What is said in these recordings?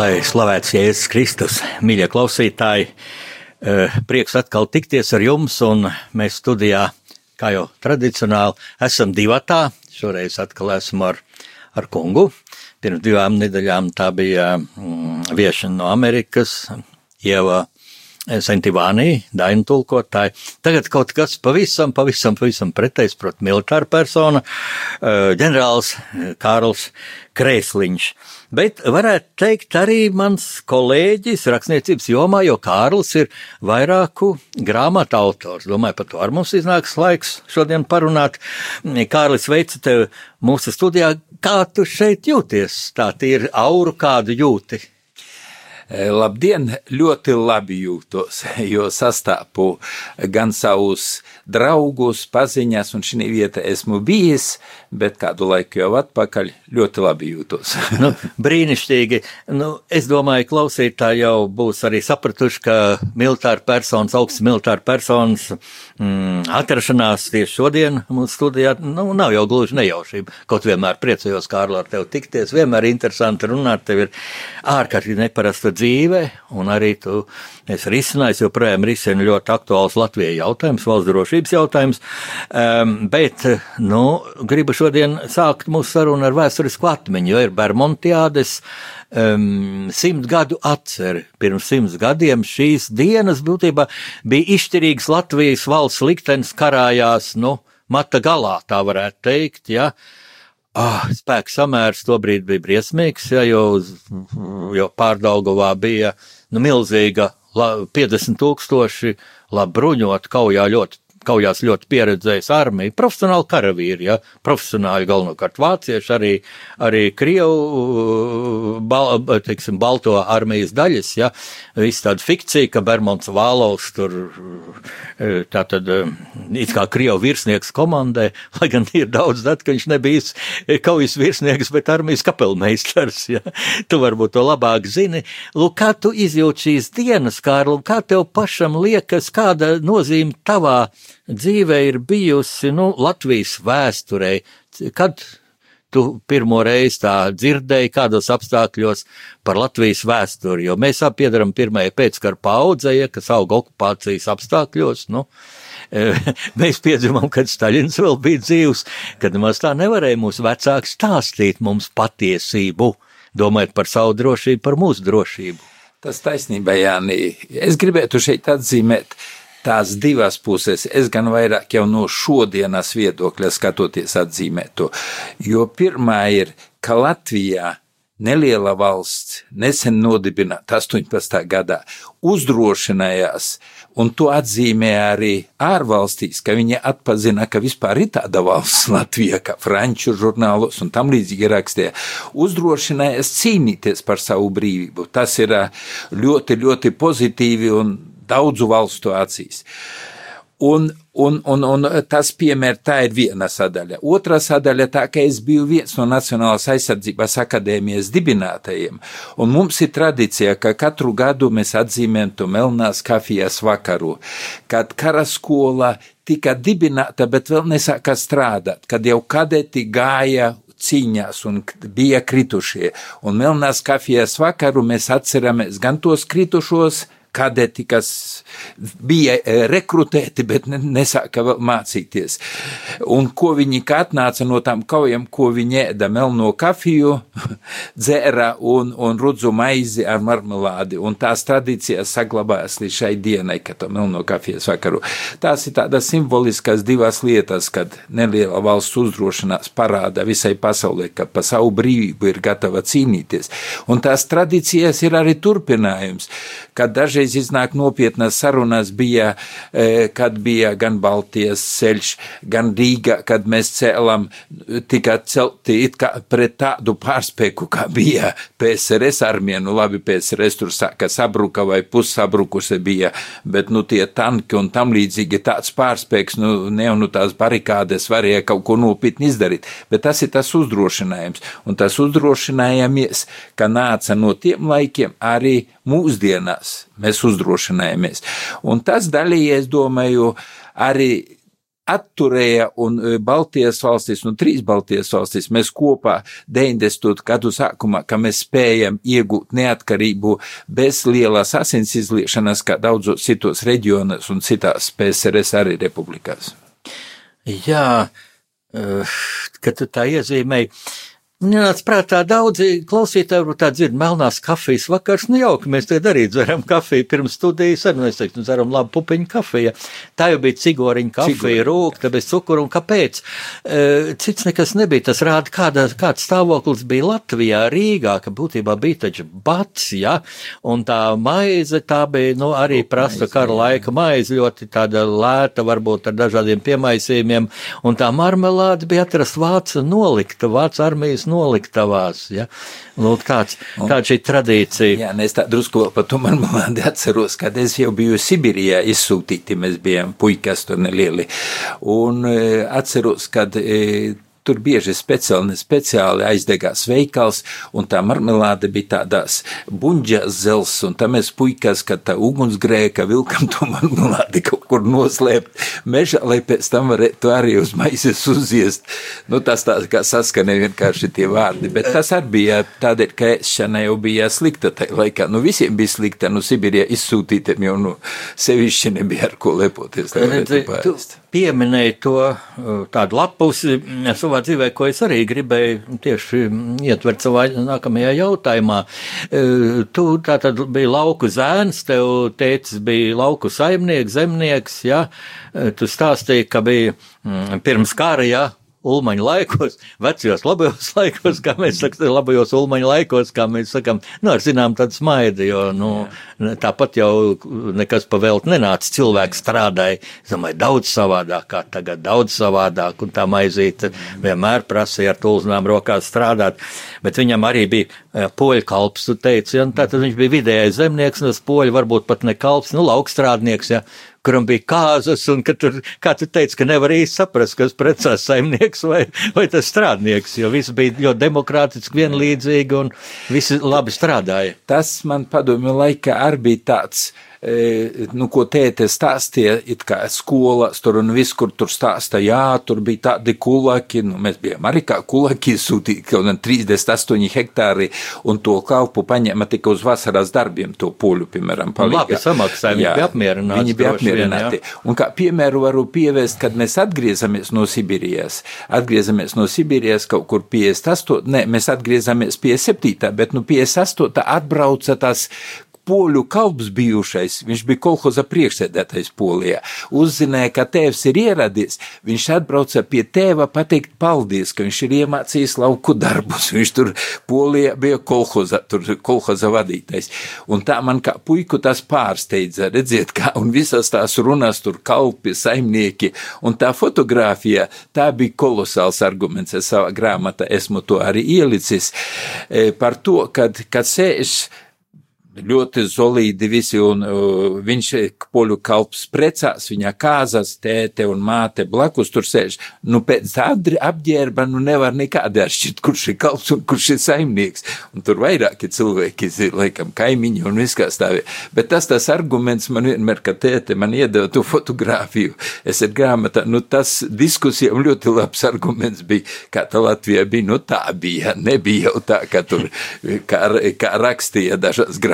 Lai slavēts Jēzus Kristus, mīļie klausītāji, eh, prieks atkal tikties ar jums, un mēs studijā, kā jau tradicionāli, esam divatā. Šoreiz atkal esmu ar, ar kungu, Pirms divām nedēļām tā bija mm, viešana no Amerikas, Ieva Sentivānī, Daina tulkotāja. Tagad kaut kas pavisam, pavisam, pavisam pretējs, proti, militāra persona, eh, ģenerālis eh, Kārls Krēsliņš. Bet varētu teikt arī mans kolēģis rakstniecības jomā, jo Kārlis ir vairāku grāmatu autors. Domāju, par to ar mums iznāks laiks šodien parunāt. Kārlis, veicu tevi mūsu studijā. Kā tu šeit jūties? Tā ir auru kādu jūti. Eh, labdien, ļoti labi jūtos, jo sastāpu gan savus draugus, paziņas, un šī vieta esmu bijis, bet kādu laiku jau atpakaļ ļoti labi jūtos. nu, brīnišķīgi. Nu, es domāju, klausītāji jau būs arī sapratuši, ka militāra personas, augsts militāra personas mm, atrašanās tieši šodien mūsu studijā, nu, nav jau gluži nejaušība. Kaut vienmēr priecājos, Kārl, ar tevi tikties, vienmēr interesanti runāt, tev ir ārkārtīgi neparasta dzīve, un arī tu esi risinājis, joprojām risina ļoti aktuāls Latvijai jautājums, valsts drošības jautājums, um, bet, nu, gribu šodien sākt mūsu sarunu ar vēsturisku atmiņu, jo ir Bermontiādes um, simt gadu atceri. Pirms simts gadiem šīs dienas būtībā bija izšķirīgs Latvijas valsts liktenis karājās, nu, mata galā, tā varētu teikt, ja. Oh, spēka samērs tobrīd bija briesmīgs, ja, jo, jo pārdaugovā bija nu, milzīga la, 50 tūkstoši labi bruņot, kaujā ļoti kaujās ļoti pieredzējis armija, profesionāli karavīri, ja, profesionāli galvenokārt vācieši, arī, arī Krievu, bal, teiksim, balto armijas daļas, ja, viss tāda fikcija, ka Bermonts Vālaus tur, e, tā tad, e, it kā Krievu virsnieks komandē, lai gan ir daudz dat, ka viņš nebijis kaujas virsnieks, bet armijas kapelmeistars, ja, tu varbūt to labāk zini. Lūk, kā tu izjūti šīs dienas, Kārl, kā tev pašam liekas, kāda nozīme tavā dzīve ir bijusi nu, Latvijas vēsturē. Kad tu pirmo reizi tā dzirdēji, kādos apstākļos par Latvijas vēsturi, jo mēs abi piedaram pirmajai pēckara paudzei, ja, kas auga okupācijas apstākļos. Nu, mēs piedzimām, kad Staļins vēl bija dzīvs, kad maz tā nevarēja mūsu vecāki stāstīt mums patiesību, domājot par savu drošību, par mūsu drošību. Tas taisnība, Jānī. Es gribētu šeit atzīmēt, uh, tās divas puses, es gan vairāk jau no šodienas viedokļa skatoties atzīmēt to. Jo pirmā ir, ka Latvijā neliela valsts, nesen nodibināta 18. gadā, uzdrošinājās, un to atzīmē arī ārvalstīs, ka viņi atpazina, ka vispār ir tāda valsts Latvija, kā franču žurnālos un tam līdzīgi rakstīja, uzdrošinājās cīnīties par savu brīvību. Tas ir ļoti, ļoti pozitīvi un daudzu valstu acīs. Un, un, un, un tas, piemēram, tā ir viena sadaļa. Otra sadaļa tā, ka es biju viens no Nacionālās aizsardzības akadēmijas dibinātajiem, un mums ir tradīcija, ka katru gadu mēs atzīmējam to Melnās kafijas vakaru, kad karaskola tika dibināta, bet vēl nesāka strādāt, kad jau kadeti gāja cīņās un bija kritušie. Un Melnās kafijas vakaru mēs atceramies gan tos kritušos, kadeti, kas bija e, rekrutēti, bet nesāka vēl mācīties. Un ko viņi atnāca no tām kaujām, ko viņi ēda melno kafiju, dzēra un, un rudzu maizi ar marmelādi. Un tās tradīcijas saglabājas līdz šai dienai, kad to melno kafijas vakaru. Tās ir tādas simboliskas divas lietas, kad neliela valsts uzdrošinās parāda visai pasaulē, ka pa savu brīvību ir gatava cīnīties. Un tās tradīcijas ir arī turpinājums, kad daži dažreiz iznāk nopietnas sarunas bija, e, kad bija gan Baltijas ceļš, gan Rīga, kad mēs cēlam tika celti it kā pret tādu pārspēku, kā bija PSRS armija, nu labi, PSRS tur sāka sabruka vai pussabrukusi bija, bet nu tie tanki un tam līdzīgi tāds pārspēks, nu ne jau nu tās barikādes varēja kaut ko nopietni izdarīt, bet tas ir tas uzdrošinājums, un tas uzdrošinājamies, ka nāca no tiem laikiem arī mūsdienās. Mēs uzdrošinājamies. Un tas daļējies, domāju, arī atturēja un e, Baltijas valstis, nu trīs Baltijas valstis, mēs kopā 90. gadu sākumā, ka mēs spējam iegūt neatkarību bez lielas asins izliešanas, kā daudzos citos reģionos un citās PSRS arī republikās. Jā, uh, kad tu tā iezīmēji, Nāc prātā daudzi klausītāji, varbūt tā dzird melnās kafijas vakars, nu jauki, mēs tagad arī dzeram kafiju pirms studijas, arī mēs teiktu, nu, dzeram labu pupiņu kafiju. Tā jau bija cigoriņa kafija, rūkta bez cukuru, un kāpēc? Cits nekas nebija, tas rāda, kāda, kāds stāvoklis bija Latvijā, Rīgā, ka būtībā bija taču bats, ja, un tā maize, tā bija, nu, arī prasta kara laika maize, ļoti tāda lēta, varbūt ar dažādiem piemaisījumiem, un tā marmelāde bija atrast vāca nolikta, vāca armijas noliktavās. Ja? Lūk, tāds, tāda šī tradīcija. Jā, es tā drusku par to marmelādi atceros, kad es jau biju Sibirijā izsūtīti, mēs bijām puikas tur nelieli. Un e, atceros, kad e, tur bieži speciāli, speciāli aizdegās veikals, un tā marmelāde bija tādās buļģās zels, un tam mēs puikas, kad tā ugunsgrēka vilkam to marmelādi kaut kur noslēpt mežā, lai pēc tam varētu arī uz maizes uziest. Nu, tas tā kā saskanēja vienkārši tie vārdi, bet tas arī bija tādēļ, ka ēšana jau bija slikta tajā laikā. Nu, visiem bija slikta, nu, Sibīrijā izsūtītiem jau, nu, sevišķi nebija ar ko lepoties. Tu pieminēji to tādu lapusi, savā dzīvē, ko es arī gribēju tieši ietvert savā nākamajā jautājumā. E, tu tā tad biji lauku zēns, tev tēcis bija lauku saimnieks, zemnieks. Ja? Tu stāstīji, ka bija pirms kara, ja, ulmaņa laikos, vecajos labajos laikos, kā mēs sakām, labajos ulmaņa laikos, kā mēs sakām, nu, ar zinām tādu smaidu, jo, nu, Jā. tāpat jau nekas pavēlt nenāca, cilvēks strādāja, es domāju, daudz savādāk, kā tagad, daudz savādāk, un tā maizīte vienmēr prasīja ar tulznām rokās strādāt, bet viņam arī bija eh, poļu kalps, tu teici, ja, tātad viņš bija vidējais zemnieks, un tas poļu varbūt pat ne kalps, nu, laukstrādnieks, ja, kuram bija kāzas, un ka tur, kā tu teici, ka nevar īsti saprast, kas precās saimnieks vai, vai tas strādnieks, jo viss bija ļoti demokrātiski, vienlīdzīgi un visi labi strādāja. Tas man padomju laikā arī bija tāds nu, ko tēte stāstīja, it kā skolās tur un viss, kur tur stāsta, jā, tur bija tādi kulaki, nu, mēs bijām arī kā kulaki sūtīti, kaut gan 38 hektāri, un to kalpu paņēma tikai uz vasaras darbiem, to poļu, piemēram, palīga. Labi samaksāja, viņi bija apmierināti. Viņi bija apmierināti. Vien, un kā piemēru varu pievērst, kad mēs atgriezamies no Sibīrijas, atgriezamies no Sibīrijas kaut kur 58, ne, mēs atgriezamies 57, bet nu 58 atbrauca tas poļu kalps bijušais, viņš bija kolhoza priekšsēdētais Polijā, uzzināja, ka tēvs ir ieradies, viņš atbrauca pie tēva pateikt paldies, ka viņš ir iemācījis lauku darbus, viņš tur Polijā bija kolhoza, kolhoza vadītais. Un tā man kā puiku tas pārsteidza, redziet, kā un visas tās runas tur kalpi, saimnieki, un tā fotografija, tā bija kolosāls arguments, es savā grāmatā esmu to arī ielicis, e, par to, kad, kad sēž ļoti solīdi visi, un uh, viņš poļu kalps precās, viņa kāzas, tēte un māte blakus tur sēž. Nu, pēc tā apģērba, nu, nevar nekādi atšķirt, kurš ir kalps un kurš ir saimnieks. Un tur vairāki cilvēki, laikam, kaimiņi un viss kā stāvē. Bet tas tas arguments man vienmēr, ka tēte man iedeva to fotografiju. Es ar grāmatā, nu, tas diskusijām ļoti labs arguments bija, kā tā Latvijā bija, nu, tā bija, nebija jau tā, ka tur, kā, kā rakstīja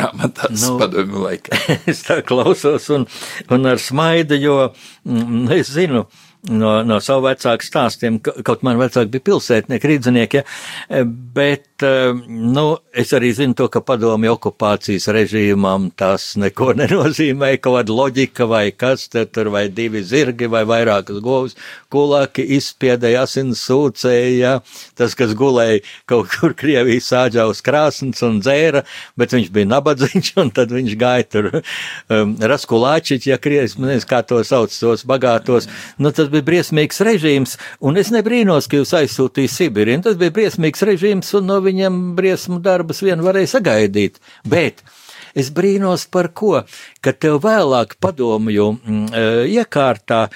dažās grāmatās grāmatās nu, padomju laikā. es tā klausos un, un ar smaidu, jo mm, es zinu, no, no savu vecāku stāstiem, kaut man vecāki bija pilsētnieki, rīdzinieki, ja, bet, nu, es arī zinu to, ka padomju okupācijas režīmam tas neko nenozīmē, kaut kāda loģika vai kas, tur vai divi zirgi vai vairākas govs, kulaki izspiedēja asins sūcēja, tas, kas gulēja kaut kur Krievijas sāģā uz krāsnes un dzēra, bet viņš bija nabadzīgs, un tad viņš gāja tur um, raskulāčiķi, ja Krievijas, nezinu, kā to sauc, tos bagātos, nu, tas bija briesmīgs režīms, un es nebrīnos, ka jūs aizsūtīja Sibiriju. Tas bija briesmīgs režīms, un no viņiem briesmu darbus vien varēja sagaidīt. Bet es brīnos par ko, ka tev vēlāk padomju mm, e, iekārtā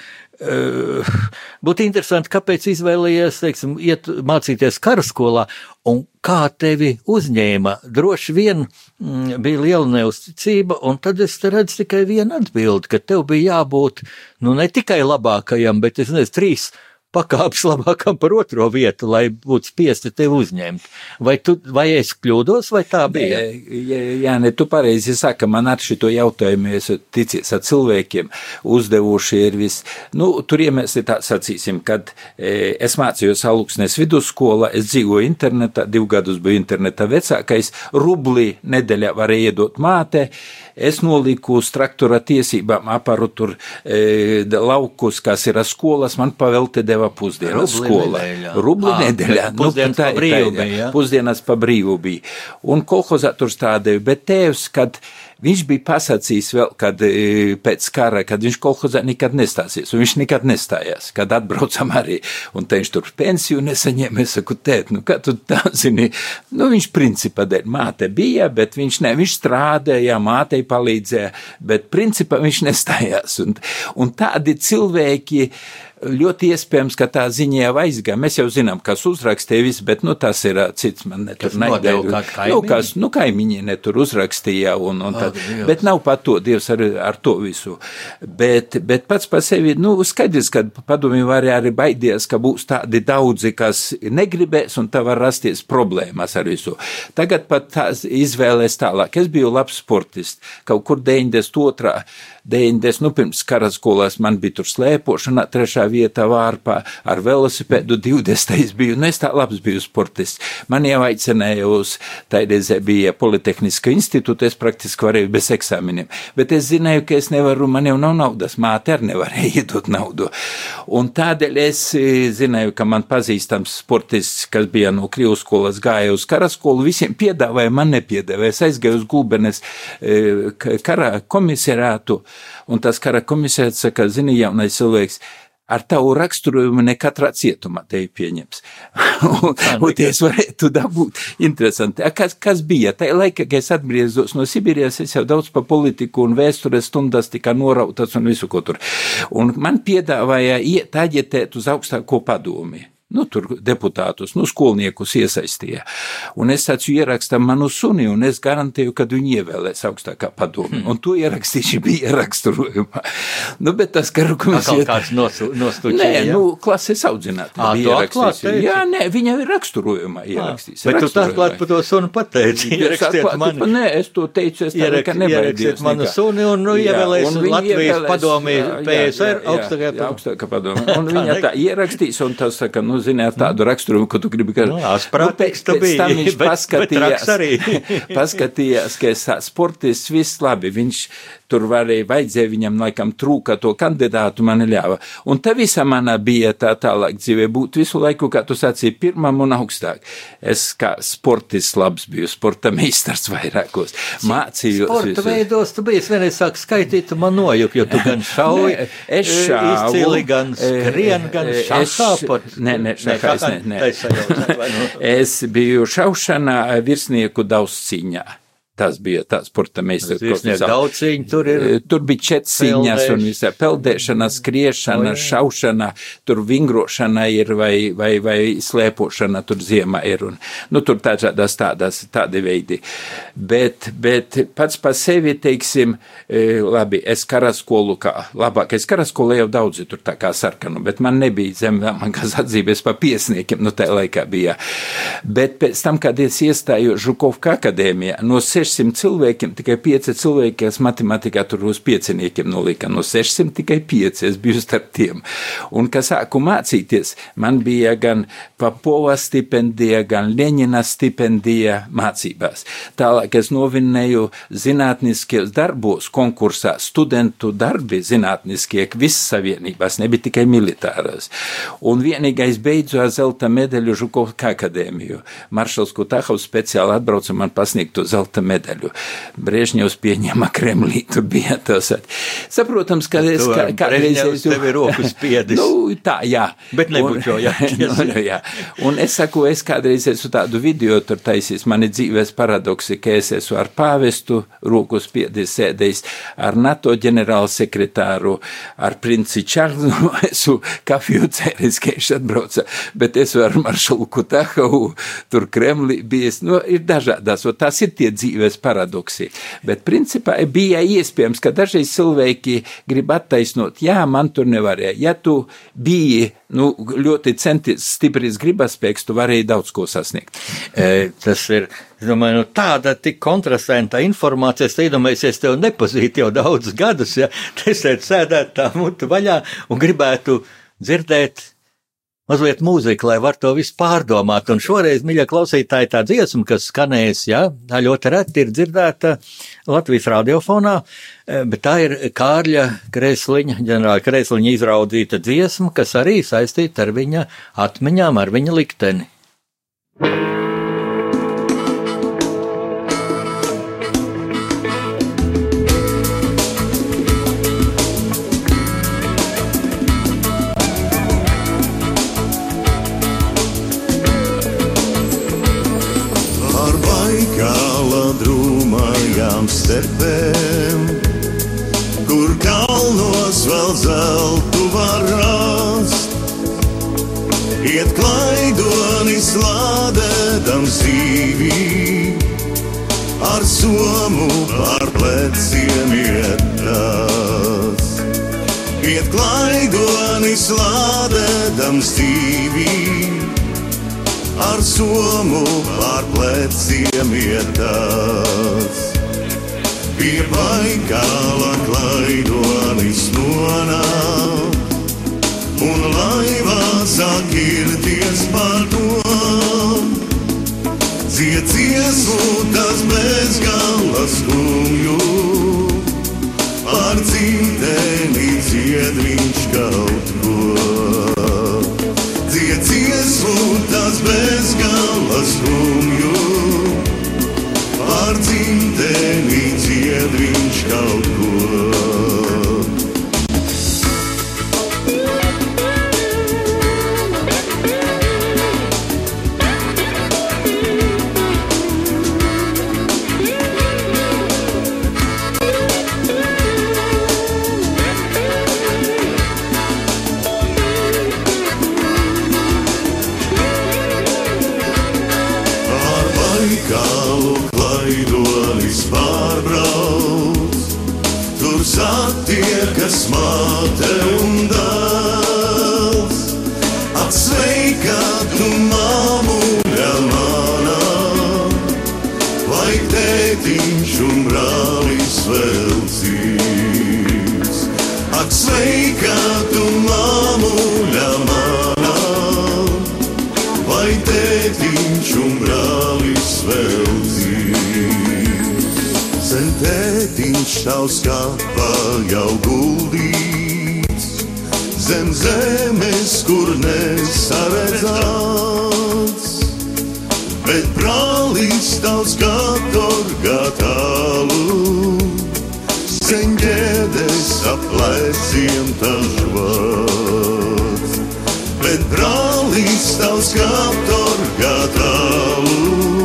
būtu interesanti, kāpēc izvēlējies, teiksim, iet mācīties karaskolā un kā tevi uzņēma. Droši vien mm, bija liela neusticība, un tad es redzu tikai vienu atbildi, ka tev bija jābūt, nu, ne tikai labākajam, bet es nezinu, trīs pakāpes labākam par otro vietu, lai būtu spiesti tevi uzņemt. Vai, tu, vai es kļūdos, vai tā bija? Jā, jā ne, tu pareizi saki, man ar šito jautājumu es ticies ar cilvēkiem uzdevuši ir viss. Nu, tur iemēs ir tā sacīsim, kad e, es mācījos aluksnes vidusskolā, es dzīvoju internetā, divu gadus biju internetā vecākais, rubli nedēļā varēja iedot māte, es noliku uz traktora tiesībām aparu tur e, laukus, kas ir skolas, man pavelti deva pusdienas skola. Rubli nedēļā. Nu, pusdienas tā, pa brīvu bija, ja? Pusdienas pa brīvu bija. Un kolhozā tur stādīja, bet tēvs, kad Viņš bija pasakījis vēl, kad e, pēc kara, kad viņš kolhozā nekad nestāsies, un viņš nekad nestājās, kad atbraucam arī, un te viņš tur pensiju nesaņēma, es saku, tēt, nu, kā tu tā zini, nu, viņš principā dēļ māte bija, bet viņš ne, viņš strādāja, mātei palīdzēja, bet principā viņš nestājās, un, un tādi cilvēki, ļoti iespējams, ka tā ziņa jau aizgāja. Mēs jau zinām, kas uzrakstīja visu, bet nu, tas ir cits. Man ne tur nedēļa. Nu, kas, nu, kaimiņi ne tur uzrakstīja, un, un tad, oh, bet nav pat to, Dievs ar, ar to visu. Bet, bet pats par sevi, nu, skaidrs, ka padomju var arī baidies, ka būs tādi daudzi, kas negribēs, un tā var rasties problēmas ar visu. Tagad pat tās izvēlēs tālāk. Es biju labs sportists, kaut kur 92. 90, nu, pirms karaskolās man bija tur slēpošana, trešā vieta vārpā ar velosipēdu 20. biju, nu, es tā labs biju sportists. Man jau aicināja uz, taidēzē bija Politehniska institūta, es praktiski varēju bez eksāmeniem, bet es zināju, ka es nevaru, man jau nav naudas, māte arī nevarēja iedot naudu. Un tādēļ es e, zināju, ka man pazīstams sportists, kas bija no Krievijas skolas, gāja uz karaskolu, visiem piedāvāja, man nepiedāvāja. Es aizgāju uz Gulbenes e, kara komisārātu, Un tas kara komisārs saka, zini, jaunais cilvēks, ar tavu raksturojumu ne katrā cietumā te pieņems. un, un es varētu dabūt interesanti. Kas, kas bija? Tajā laikā, kad es atgriezos no Sibīrijas, es jau daudz pa politiku un vēstures stundas tika norautas un visu ko tur. Un man piedāvāja iet aģitēt uz augstāko padomi nu, tur deputātus, nu, skolniekus iesaistīja. Un es taču ierakstam manu suni, un es garantēju, ka viņi ievēlēs augstākā padomu. Hmm. Un to ierakstīši bija raksturojumā. Nu, bet tas, ka komisija... Kāds nostūķīja? Nē, ja? nu, klases audzinātāji Ā, bija ierakstījuši. Jā, nē, viņa ir raksturojumā ierakstījis. Bet tu tā klāt par to sunu pateici. Ierakstiet mani. Nē, es to teicu, es tādu, ka nebaidījos. manu suni un, nu, ievēlēs Latvijas padomī PSR augstākā padomī. Un viņa tā ierakstīs, un tas saka, nu, zināt, tādu raksturumu, ko tu gribi. Ka, nu, Asprātīgs nu, pēc, pēc tam viņš bet, paskatījās, bet paskatījās, ka sportists viss labi, viņš tur varēja, vajadzēja viņam laikam trūka to kandidātu, man ļāva. Un tā visa mana bija tā tālāk dzīvē būt visu laiku, kā tu sacīji, pirmam un augstāk. Es kā sportists labs biju, sporta meistars vairākos, mācījos. Sporta visu. veidos tu biji, vienreiz sāk skaitīt, tu man nojuk, jo tu gan šauji, ne, es šāvu, izcili gan skrien, gan šahā pat. Nē, nē, šahā, nē, nē. Es biju šaušanā virsnieku daudz cīņā. Tas bija tāds sporta meistars. Daudz cīņu tur ir. E, tur bija četrciņas un visā peldēšana, skriešana, oh, šaušana, tur vingrošana ir vai, vai, vai slēpošana tur ziemā ir. Un, nu, tur tādas tādas, tādi veidi. Bet, bet pats par sevi, teiksim, e, labi, es karaskolu kā labāk, es karaskolu jau daudzi tur tā kā sarkanu, bet man nebija zem, man kā atzīmes pa piesniekiem, nu tā laikā bija. Bet pēc tam, kad es iestāju Žukovka akadēmijā, no 6 600 cilvēkiem tikai 5 cilvēki, kas matemātikā tur uz pieciniekiem nolika. No 600 tikai 5 es biju starp tiem. Un, kas sāku mācīties, man bija gan Papova stipendija, gan Leņina stipendija mācībās. Tālāk es novinēju zinātniskajos darbos, konkursā, studentu darbi zinātniskie, visas savienībās, nebija tikai militārās. Un vienīgais beidzu ar zelta medaļu Žukovka akadēmiju. Maršals Kutahovs speciāli atbrauca man pasniegt to zelta medaļu. Brežņevs pieņēma Kremlī, tur bija tas. Saprotams, ka es kā, kādreiz esmu. Tev ir roku spiedis. nu, tā, jā. Bet jau jāķies. nu, jā. Un es saku, es kādreiz esmu tādu video tur taisījis, mani dzīves paradoksi, ka es esmu ar pāvestu roku spiedis sēdējis, ar NATO ģenerālsekretāru, ar princi Čārnu, esmu kafiju cēris, ka viņš atbrauca, bet esmu ar maršalu Kutahavu, tur Kremli bijis, nu, ir dažādās, un tās ir tie dzīves paradoksi. Bet principā bija iespējams, ka dažreiz cilvēki grib attaisnot, jā, man tur nevarēja. Ja tu biji nu, ļoti centies, stiprs gribaspēks, tu varēji daudz ko sasniegt. E, tas ir. Es domāju, nu, tāda tik kontrastanta informācija, es iedomājos, tevi nepazīstu jau daudzus gadus, ja es sēdētu tā mutu vaļā un gribētu dzirdēt mazliet mūziku, lai var to visu pārdomāt. Un šoreiz, mīļie klausītāji, tā dziesma, kas skanēs, ja, tā ļoti reti ir dzirdēta Latvijas radiofonā, e, bet tā ir Kārļa Kresliņa, ģenerāla Kresliņa izraudzīta dziesma, kas arī saistīta ar viņa atmiņām, ar viņa likteni. thank you vēl zeltu var rast. Iet klaidonis lādēdam zīvī, ar somu pār pleciem iet tas. Iet klaidonis lādēdam zīvī, ar somu pār pleciem iet tas pie baigāla klaidonis nonāk, un laivā sāk irties par to. Dziedzies un tas bezgala skumju, par dzimteni dzied viņš kaut ko. Dziedzies un tas bezgala skumju, par dzimteni dzied tētiņš tavs kapā jau guldīts zem zemes, kur nesaredzāts. Bet brālis tavs katorgā tālu, seņģēdes apleciem tažvāts. Bet brālis tavs katorgā tālu,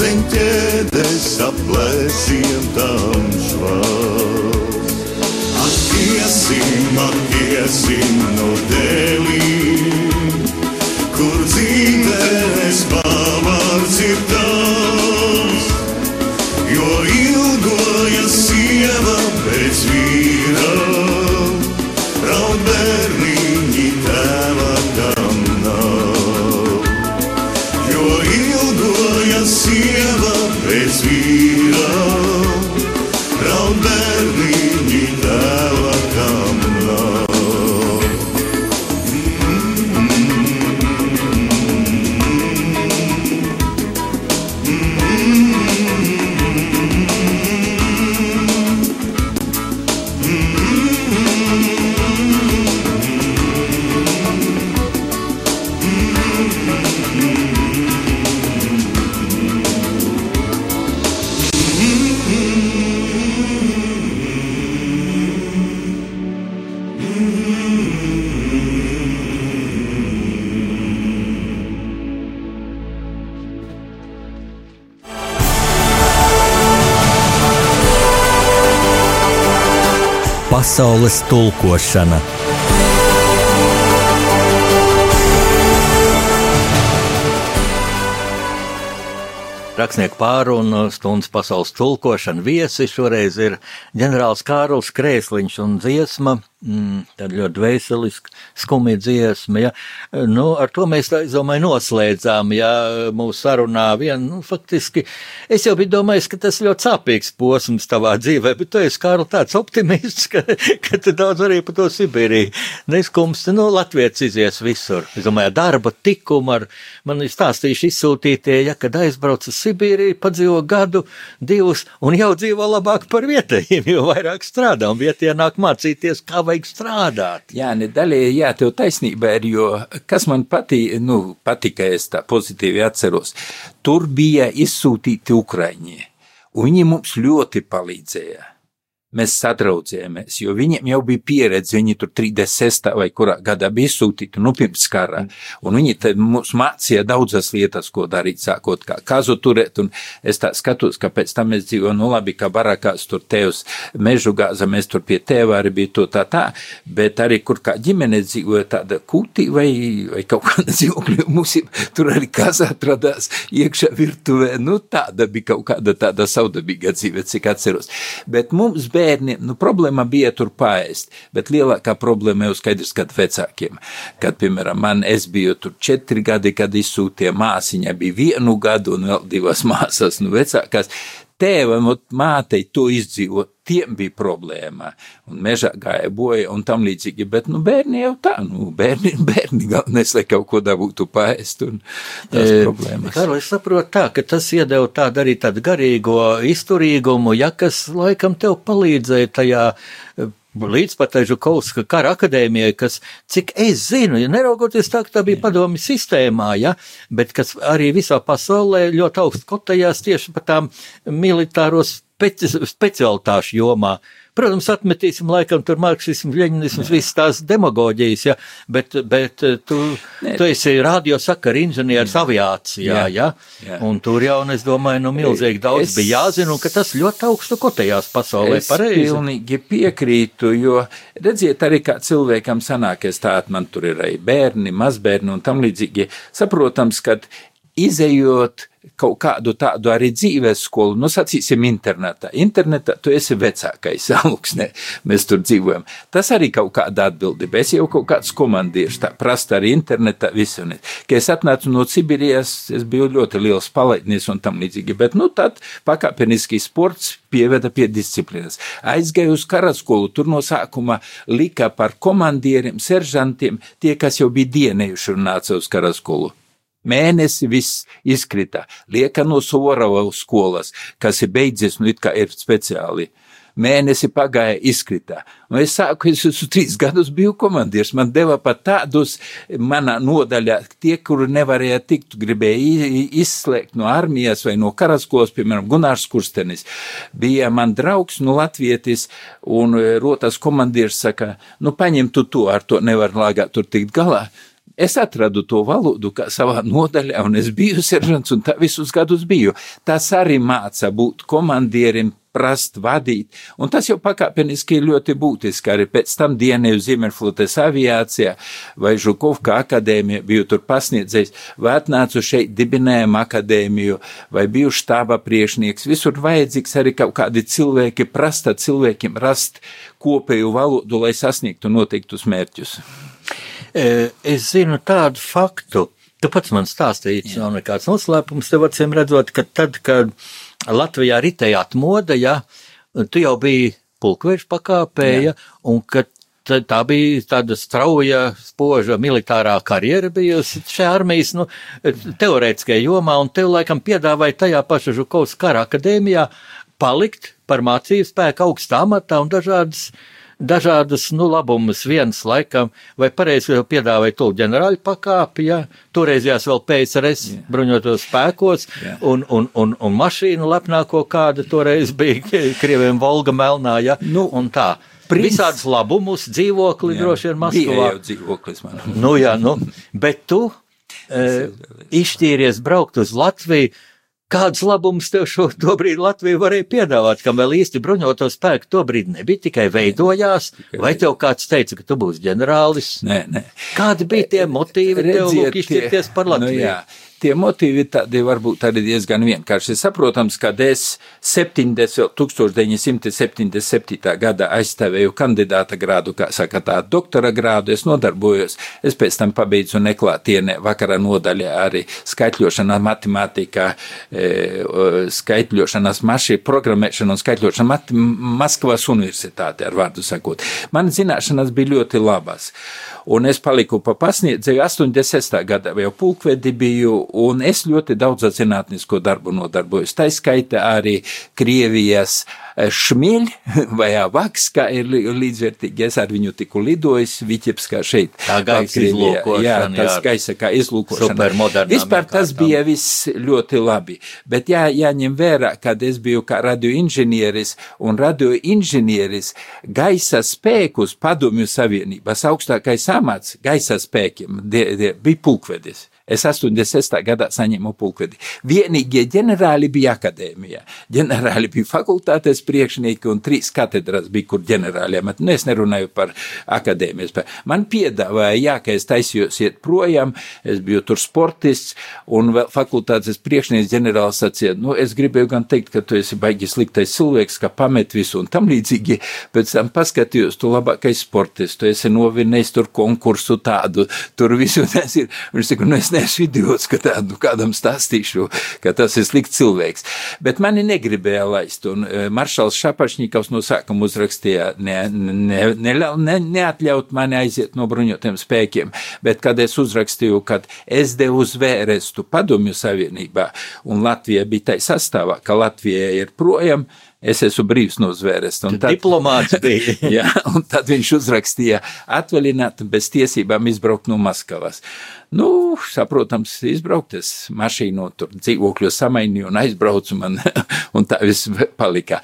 seņķēdes apleciem tažvāts iesim, atiesim no dēlīm, kur dzīvēs pavārds ir tavs, Pasaules tulkošana. Rakstnieku pārunu stundas pasaules tulkošana viesi šoreiz ir ģenerālis Kārls Krēsliņš un dziesma Mm, tad ļoti veseliski, skumja dziesma. Ja. Nu, ar to mēs, es domāju, noslēdzām ja, mūsu sarunā. Vien, nu, faktiski es jau biju domājis, ka tas ļoti sāpīgs posms tavā dzīvē, bet tu esi, Kārl, tāds optimists, ka, ka tu daudz arī par to Sibīriju neskumsti. Nu, Latvijas izies visur. Es domāju, darba tikumu ar man ir stāstījuši izsūtītie, ja, kad aizbrauc uz Sibīriju, padzīvo gadu, divus, un jau dzīvo labāk par vietējiem, jo vairāk strādā, un vietējie nāk mācīties, kā vajag strādāt. Jā, nedaļēji, jā, tev taisnība ir, jo kas man patīk, nu, patika, es tā pozitīvi atceros, tur bija izsūtīti Ukraiņi, un viņi mums ļoti palīdzēja mēs sadraudzējāmies, jo viņiem jau bija pieredze, viņi tur 36. vai kurā gadā bija izsūtīti, nu, pirms kara, un viņi mums mācīja daudzas lietas, ko darīt, sākot kā kazu turēt, un es tā skatos, ka pēc tam mēs dzīvojam, nu, labi, kā barakās tur tevs mežu gāza, mēs tur pie tēva arī bija to tā tā, bet arī kur kā ģimene dzīvoja tāda kūtī vai, vai kaut kāda dzīvokļa, mums tur arī kaza atradās iekšā virtuvē, nu, tāda bija kaut kāda tāda saudabīga dzīve, cik atceros, bet mums bija bērniem, nu, problēma bija tur paēst, bet lielākā problēma jau skaidrs, kad vecākiem, kad, piemēram, man es biju tur četri gadi, kad izsūtīja māsiņa, bija vienu gadu un vēl divas māsas, nu, vecākās, tēvam un mātei to izdzīvot, tiem bija problēma. Un mežā gāja boja un tam līdzīgi. Bet, nu, bērni jau tā, nu, bērni, bērni galvenais, lai kaut ko dabūtu paēst un tās e, problēmas. Karl, es saprotu tā, ka tas iedeva tādu arī tādu garīgo izturīgumu, ja kas laikam tev palīdzēja tajā Līdz pat Žukovska kara akadēmijai, kas, cik es zinu, ja neraugoties tā, ka tā bija padomi sistēmā, ja, bet kas arī visā pasaulē ļoti augstu kotējās tieši par tām militāros speci specialitāšu jomā. Protams, atmetīsim laikam tur marksismu, ļeņinismu, visas tās demagoģijas, ja, bet, bet eh, tu, ne. tu esi radiosakaru inženieris aviācijā, jā, ja, jā. un tur jau, un es domāju, nu milzīgi daudz es, bija jāzina, un ka tas ļoti augstu kotējās pasaulē es pareizi. Es pilnīgi piekrītu, jo, redziet, arī kā cilvēkam sanākies tā, man tur ir arī bērni, mazbērni un tam līdzīgi, saprotams, ka izējot kaut kādu tādu arī dzīves skolu, nu, sacīsim, internetā. Internetā tu esi vecākais augstnē, mēs tur dzīvojam. Tas arī kaut kāda atbildība. Es jau kaut kāds komandieris, tā prasta arī internetā visu. Kad es atnācu no Sibīrijas, es biju ļoti liels palaidnieks un tam līdzīgi, bet, nu, tad pakāpeniski sports pieveda pie disciplīnas. Aizgāju uz karaskolu, tur no sākuma lika par komandieriem, seržantiem, tie, kas jau bija dienējuši un nāca uz karaskolu. Mēnesi viss izkrita. Lieka no Sorava skolas, kas ir beidzies, nu it kā ir speciāli. Mēnesi pagāja, izkrita. Un es sāku, es esmu trīs gadus biju komandieris. Man deva pat tādus, manā nodaļā, tie, kuri nevarēja tikt, gribēja izslēgt no armijas vai no karaskolas, piemēram, Gunārs Kurstenis. Bija man draugs, nu, latvietis, un rotas komandieris saka, nu, paņem tu to, ar to nevar lāgā tur tikt galā. Es atradu to valodu savā nodaļā, un es biju seržants, un tā visus gadus biju. Tas arī māca būt komandierim, prast vadīt, un tas jau pakāpeniski ir ļoti būtiski. Arī pēc tam dienēju Ziemeļflotes aviācijā vai Žukovka akadēmija, biju tur pasniedzējis, vai atnācu šeit, dibinējām akadēmiju, vai biju štāba priekšnieks. Visur vajadzīgs arī kaut kādi cilvēki, prasta cilvēkiem rast kopēju valodu, lai sasniegtu noteiktus mērķus. Es zinu tādu faktu, tu pats man stāstīji, tas nav nekāds noslēpums, tev acīm redzot, ka tad, kad Latvijā ritējāt moda, ja, tu jau biji pulkveža pakāpēja, un ka tā bija tāda strauja, spoža militārā karjera bijusi šajā armijas, nu, teorētiskajā jomā, un tev laikam piedāvāja tajā paša Žukovas kara akadēmijā palikt par mācību spēku augstā amatā un dažādas uh, dažādas nu, labumus. Viens laikam, vai pareizi jau piedāvāja to ģenerāļu pakāpi, ja toreizējās vēl PSRS yeah. bruņotos spēkos, yeah. un, un, un, un mašīnu lepnāko kāda toreiz bija Krieviem Volga melnā, ja, nu, un tā. Princ... Visādus labumus, dzīvokli jā, droši vien Maskavā. Jau dzīvoklis man. nu jā, nu, bet tu e, izšķīries braukt uz Latviju, Kāds labums tev šo brīdi Latvija varēja piedāvāt, kam vēl īsti bruņoto spēku to brīdi nebija, tikai veidojās, vai tev kāds teica, ka tu būsi ģenerālis? Nē, nē. Kādi bija tie motīvi tev Redziet, lūk izšķirties par Nu, Latviju? jā, tie motīvi tādi varbūt arī diezgan vienkārši. Saprotams, kad es 70, 1977. gadā aizstāvēju kandidāta grādu, kā saka tā, doktora grādu, es nodarbojos, es pēc tam pabeidzu neklātienē vakara nodaļā arī skaitļošana, matemātika, e, skaitļošanas maši, programmēšana un skaitļošana mat Maskavas universitāte, ar vārdu sakot. Man zināšanas bija ļoti labas. Un es paliku pa pasniedzēju 86. gadā, jau pulkvedi biju, un es ļoti daudz ar zinātnisko darbu nodarbojos. Tā skaita arī Krievijas eh, šmieļi vai vaks, kā ir līdzvērtīgi. Es ar viņu tiku lidojis, Viķepskā šeit. Tā gaisa izlūkošana, Jā, tas gaisa kā izlūkošana. Supermodernām Vispār tas bija viss ļoti labi. Bet jā, jāņem vērā, kad es biju kā radioinženieris un radioinženieris gaisa spēkus padomju savienības augstākais amats gaisa spēkiem die, die, bija pulkvedis. Es 86. gadā saņēmu pulkvedi. Vienīgie ģenerāli bija akadēmijā. Ģenerāli bija fakultātes priekšnieki un trīs katedras bija, kur ģenerāļiem. Nu, es nerunāju par akadēmijas. Man piedāvāja, jā, ka es taisījos iet projām, es biju tur sportists un fakultātes priekšnieks ģenerāls sacīja, nu, es gribēju gan teikt, ka tu esi baigi sliktais cilvēks, ka pamet visu un tam līdzīgi, pēc tam paskatījos, tu labākais sportists, tu esi novinējis tur konkursu tādu, tur visu tas ir. Viņš saka, nu, es neesmu idiots, ka tādu kādam stāstīšu, ka tas ir slikts cilvēks. Bet mani negribēja laist, un eh, maršals Šapašņikovs no sākuma uzrakstīja, ne, ne, ne, ne, neatļaut mani aiziet no bruņotiem spēkiem, bet kad es uzrakstīju, kad es devu zvērestu padomju savienībā, un Latvija bija tai sastāvā, ka Latvija ir projām, es esmu brīvs no zvēresta. un tad- Diplomāts bija. Jā, un tad viņš uzrakstīja, atvaļināt bez tiesībām izbraukt no Maskavas. Nu, saprotams, izbraukt, es mašīnu tur dzīvokļu samainīju un aizbraucu man, un tā viss palika.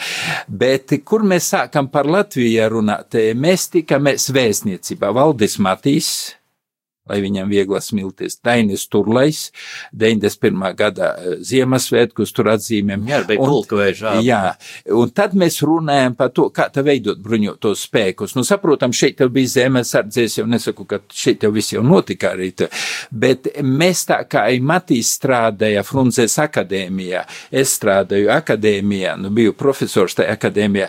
Bet, kur mēs sākam par Latviju runāt, mēs tikamies vēstniecībā. Valdis Matīs, lai viņam viegli smilties. Dainis Turlais, 91. gada eh, Ziemassvētkus tur atzīmēm. Jā, bija pulkvežā. Jā, un tad mēs runājam par to, kā tā veidot bruņotos spēkus. Nu, saprotam, šeit jau bija zemesardzes, jau nesaku, ka šeit jau viss jau notika arī, tā, bet mēs tā kā Matīs strādāja Frunzes akadēmijā, es strādāju akadēmijā, nu biju profesors tajā akadēmijā,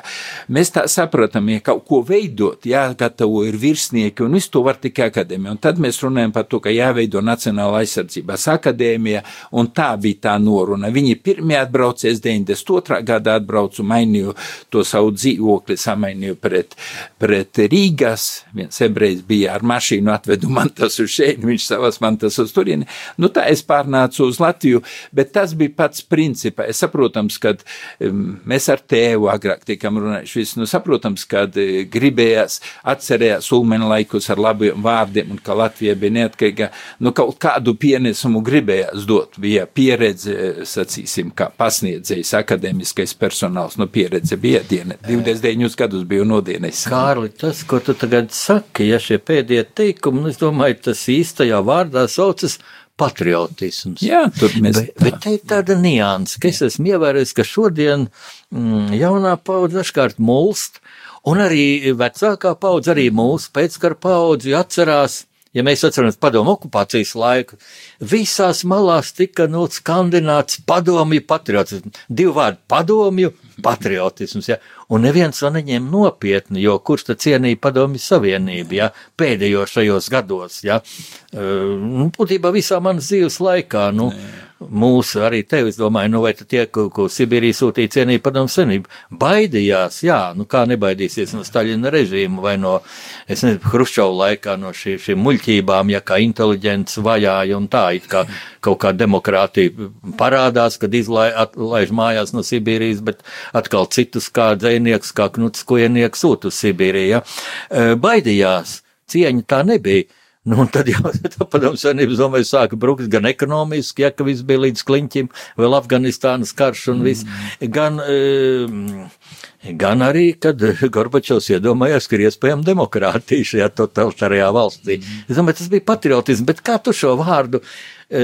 mēs tā sapratam, ja kaut ko veidot, jāgatavo ir virsnieki, un visu to var tikai akadēmija. Un tad mēs runājam par to, ka jāveido Nacionāla aizsardzības akadēmija, un tā bija tā noruna. Viņi pirmie atbrauca, es 92. gadā atbraucu, mainīju to savu dzīvokli, samainīju pret, pret Rīgas. Viens ebrejs bija ar mašīnu, atvedu man tas uz šeit, viņš savas man tas uz turieni. Nu tā es pārnācu uz Latviju, bet tas bija pats principā. Es saprotams, ka um, mēs ar tēvu agrāk tikam runājuši, visu, nu saprotams, ka gribējās atcerējās ulmeni laikus ar labiem vārdiem un ka Latvija bija neatkarīga, nu kaut kādu pienesumu gribējās dot. Bija pieredze, sacīsim, kā pasniedzējs, akadēmiskais personāls, nu pieredze bija diena. 29 gadus biju nodienējis. Kārli, tas, ko tu tagad saki, ja šie pēdējie teikumi, nu, es domāju, tas īstajā vārdā saucas patriotisms. Jā, tur mēs. Bet, bet te ir tāda nianses, ka es esmu ievērojis, ka šodien mm, jaunā paudze dažkārt mulst, un arī vecākā paudze, arī mūsu pēckara paudze atcerās. Ja mēs atceramies padomu okupācijas laiku, visās malās tika nu, skandināts padomju patriotisms. Divi vārdi - padomju patriotisms. Ja? Un neviens to neņēma nopietni, jo kurš tad cienīja padomju savienību ja? pēdējos šajos gados. Ja? Nu, būtībā visā manas dzīves laikā. Nu, Mūsu arī tevi, es domāju, nu vai tie, ko, ko Sibīrija sūtīja cienīt padomu senību, baidījās, jā, nu kā nebaidīsies no Staļina režīma vai no, es nezinu, Hruščova laikā no šī, šīm muļķībām, ja kā inteliģents vajāja un tā, it kā kaut kā demokrātija parādās, kad izlaiž mājās no Sibīrijas, bet atkal citus kā dzēnieks, kā knuts kujenieks sūt uz Sibīriju, ja. Baidījās, cieņa tā nebija. Nu, tad jau tā padomu savienības domāju, sāka brukt gan ekonomiski, ja, ka viss bija līdz kliņķim, vēl Afganistānas karš un viss, gan, e, gan arī, kad Gorbačovs iedomājās, ka ir iespējama demokrātija šajā totalitārajā valstī. Es domāju, tas bija patriotisms, bet kā tu šo vārdu, e,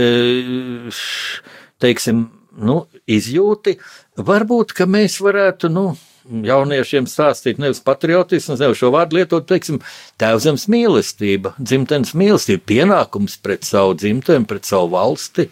teiksim, nu, izjūti. Varbūt, ka mēs varētu, nu, jauniešiem stāstīt nevis patriotisms, nevis šo vārdu lietot, teiksim, tēvzemes mīlestība, dzimtenes mīlestība, pienākums pret savu dzimteni, pret savu valsti.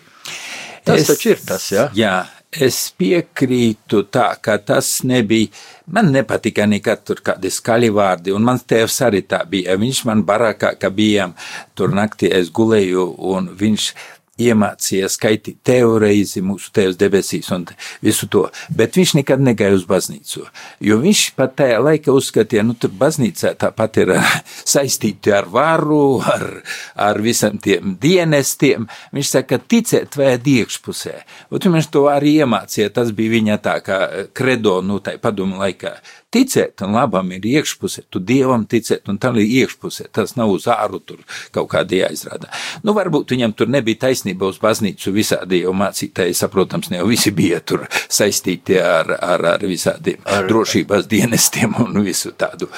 Tas es, taču ir tas, jā. Jā, es piekrītu tā, ka tas nebija. Man nepatika nekad tur kādi skaļi vārdi, un mans tēvs arī tā bija. Viņš man barakā, ka bijām tur naktī, es gulēju, un viņš iemācījies skaitīt teoreizi mūsu Tēvs debesīs un visu to, bet viņš nekad negāja uz baznīcu, jo viņš pat tajā laikā uzskatīja, nu tur baznīcā tāpat ir saistīti ar varu, ar, ar visam tiem dienestiem, viņš saka, ticēt vajag iekšpusē, un viņš to arī iemācīja, tas bija viņa tā kā kredo, nu tai padomu laikā, Ticēt un labam ir iekšpusē, tu dievam ticēt, un tam ir iekšpusē. Tas nav uz āru tur kaut kādi jāizrāda. Nu, varbūt viņam tur nebija taisnība uz baznīcu visādi, jo mācītāji, saprotams, ne jau visi bija tur saistīti ar, ar, ar visādiem ar, drošības dienestiem un visu tādu.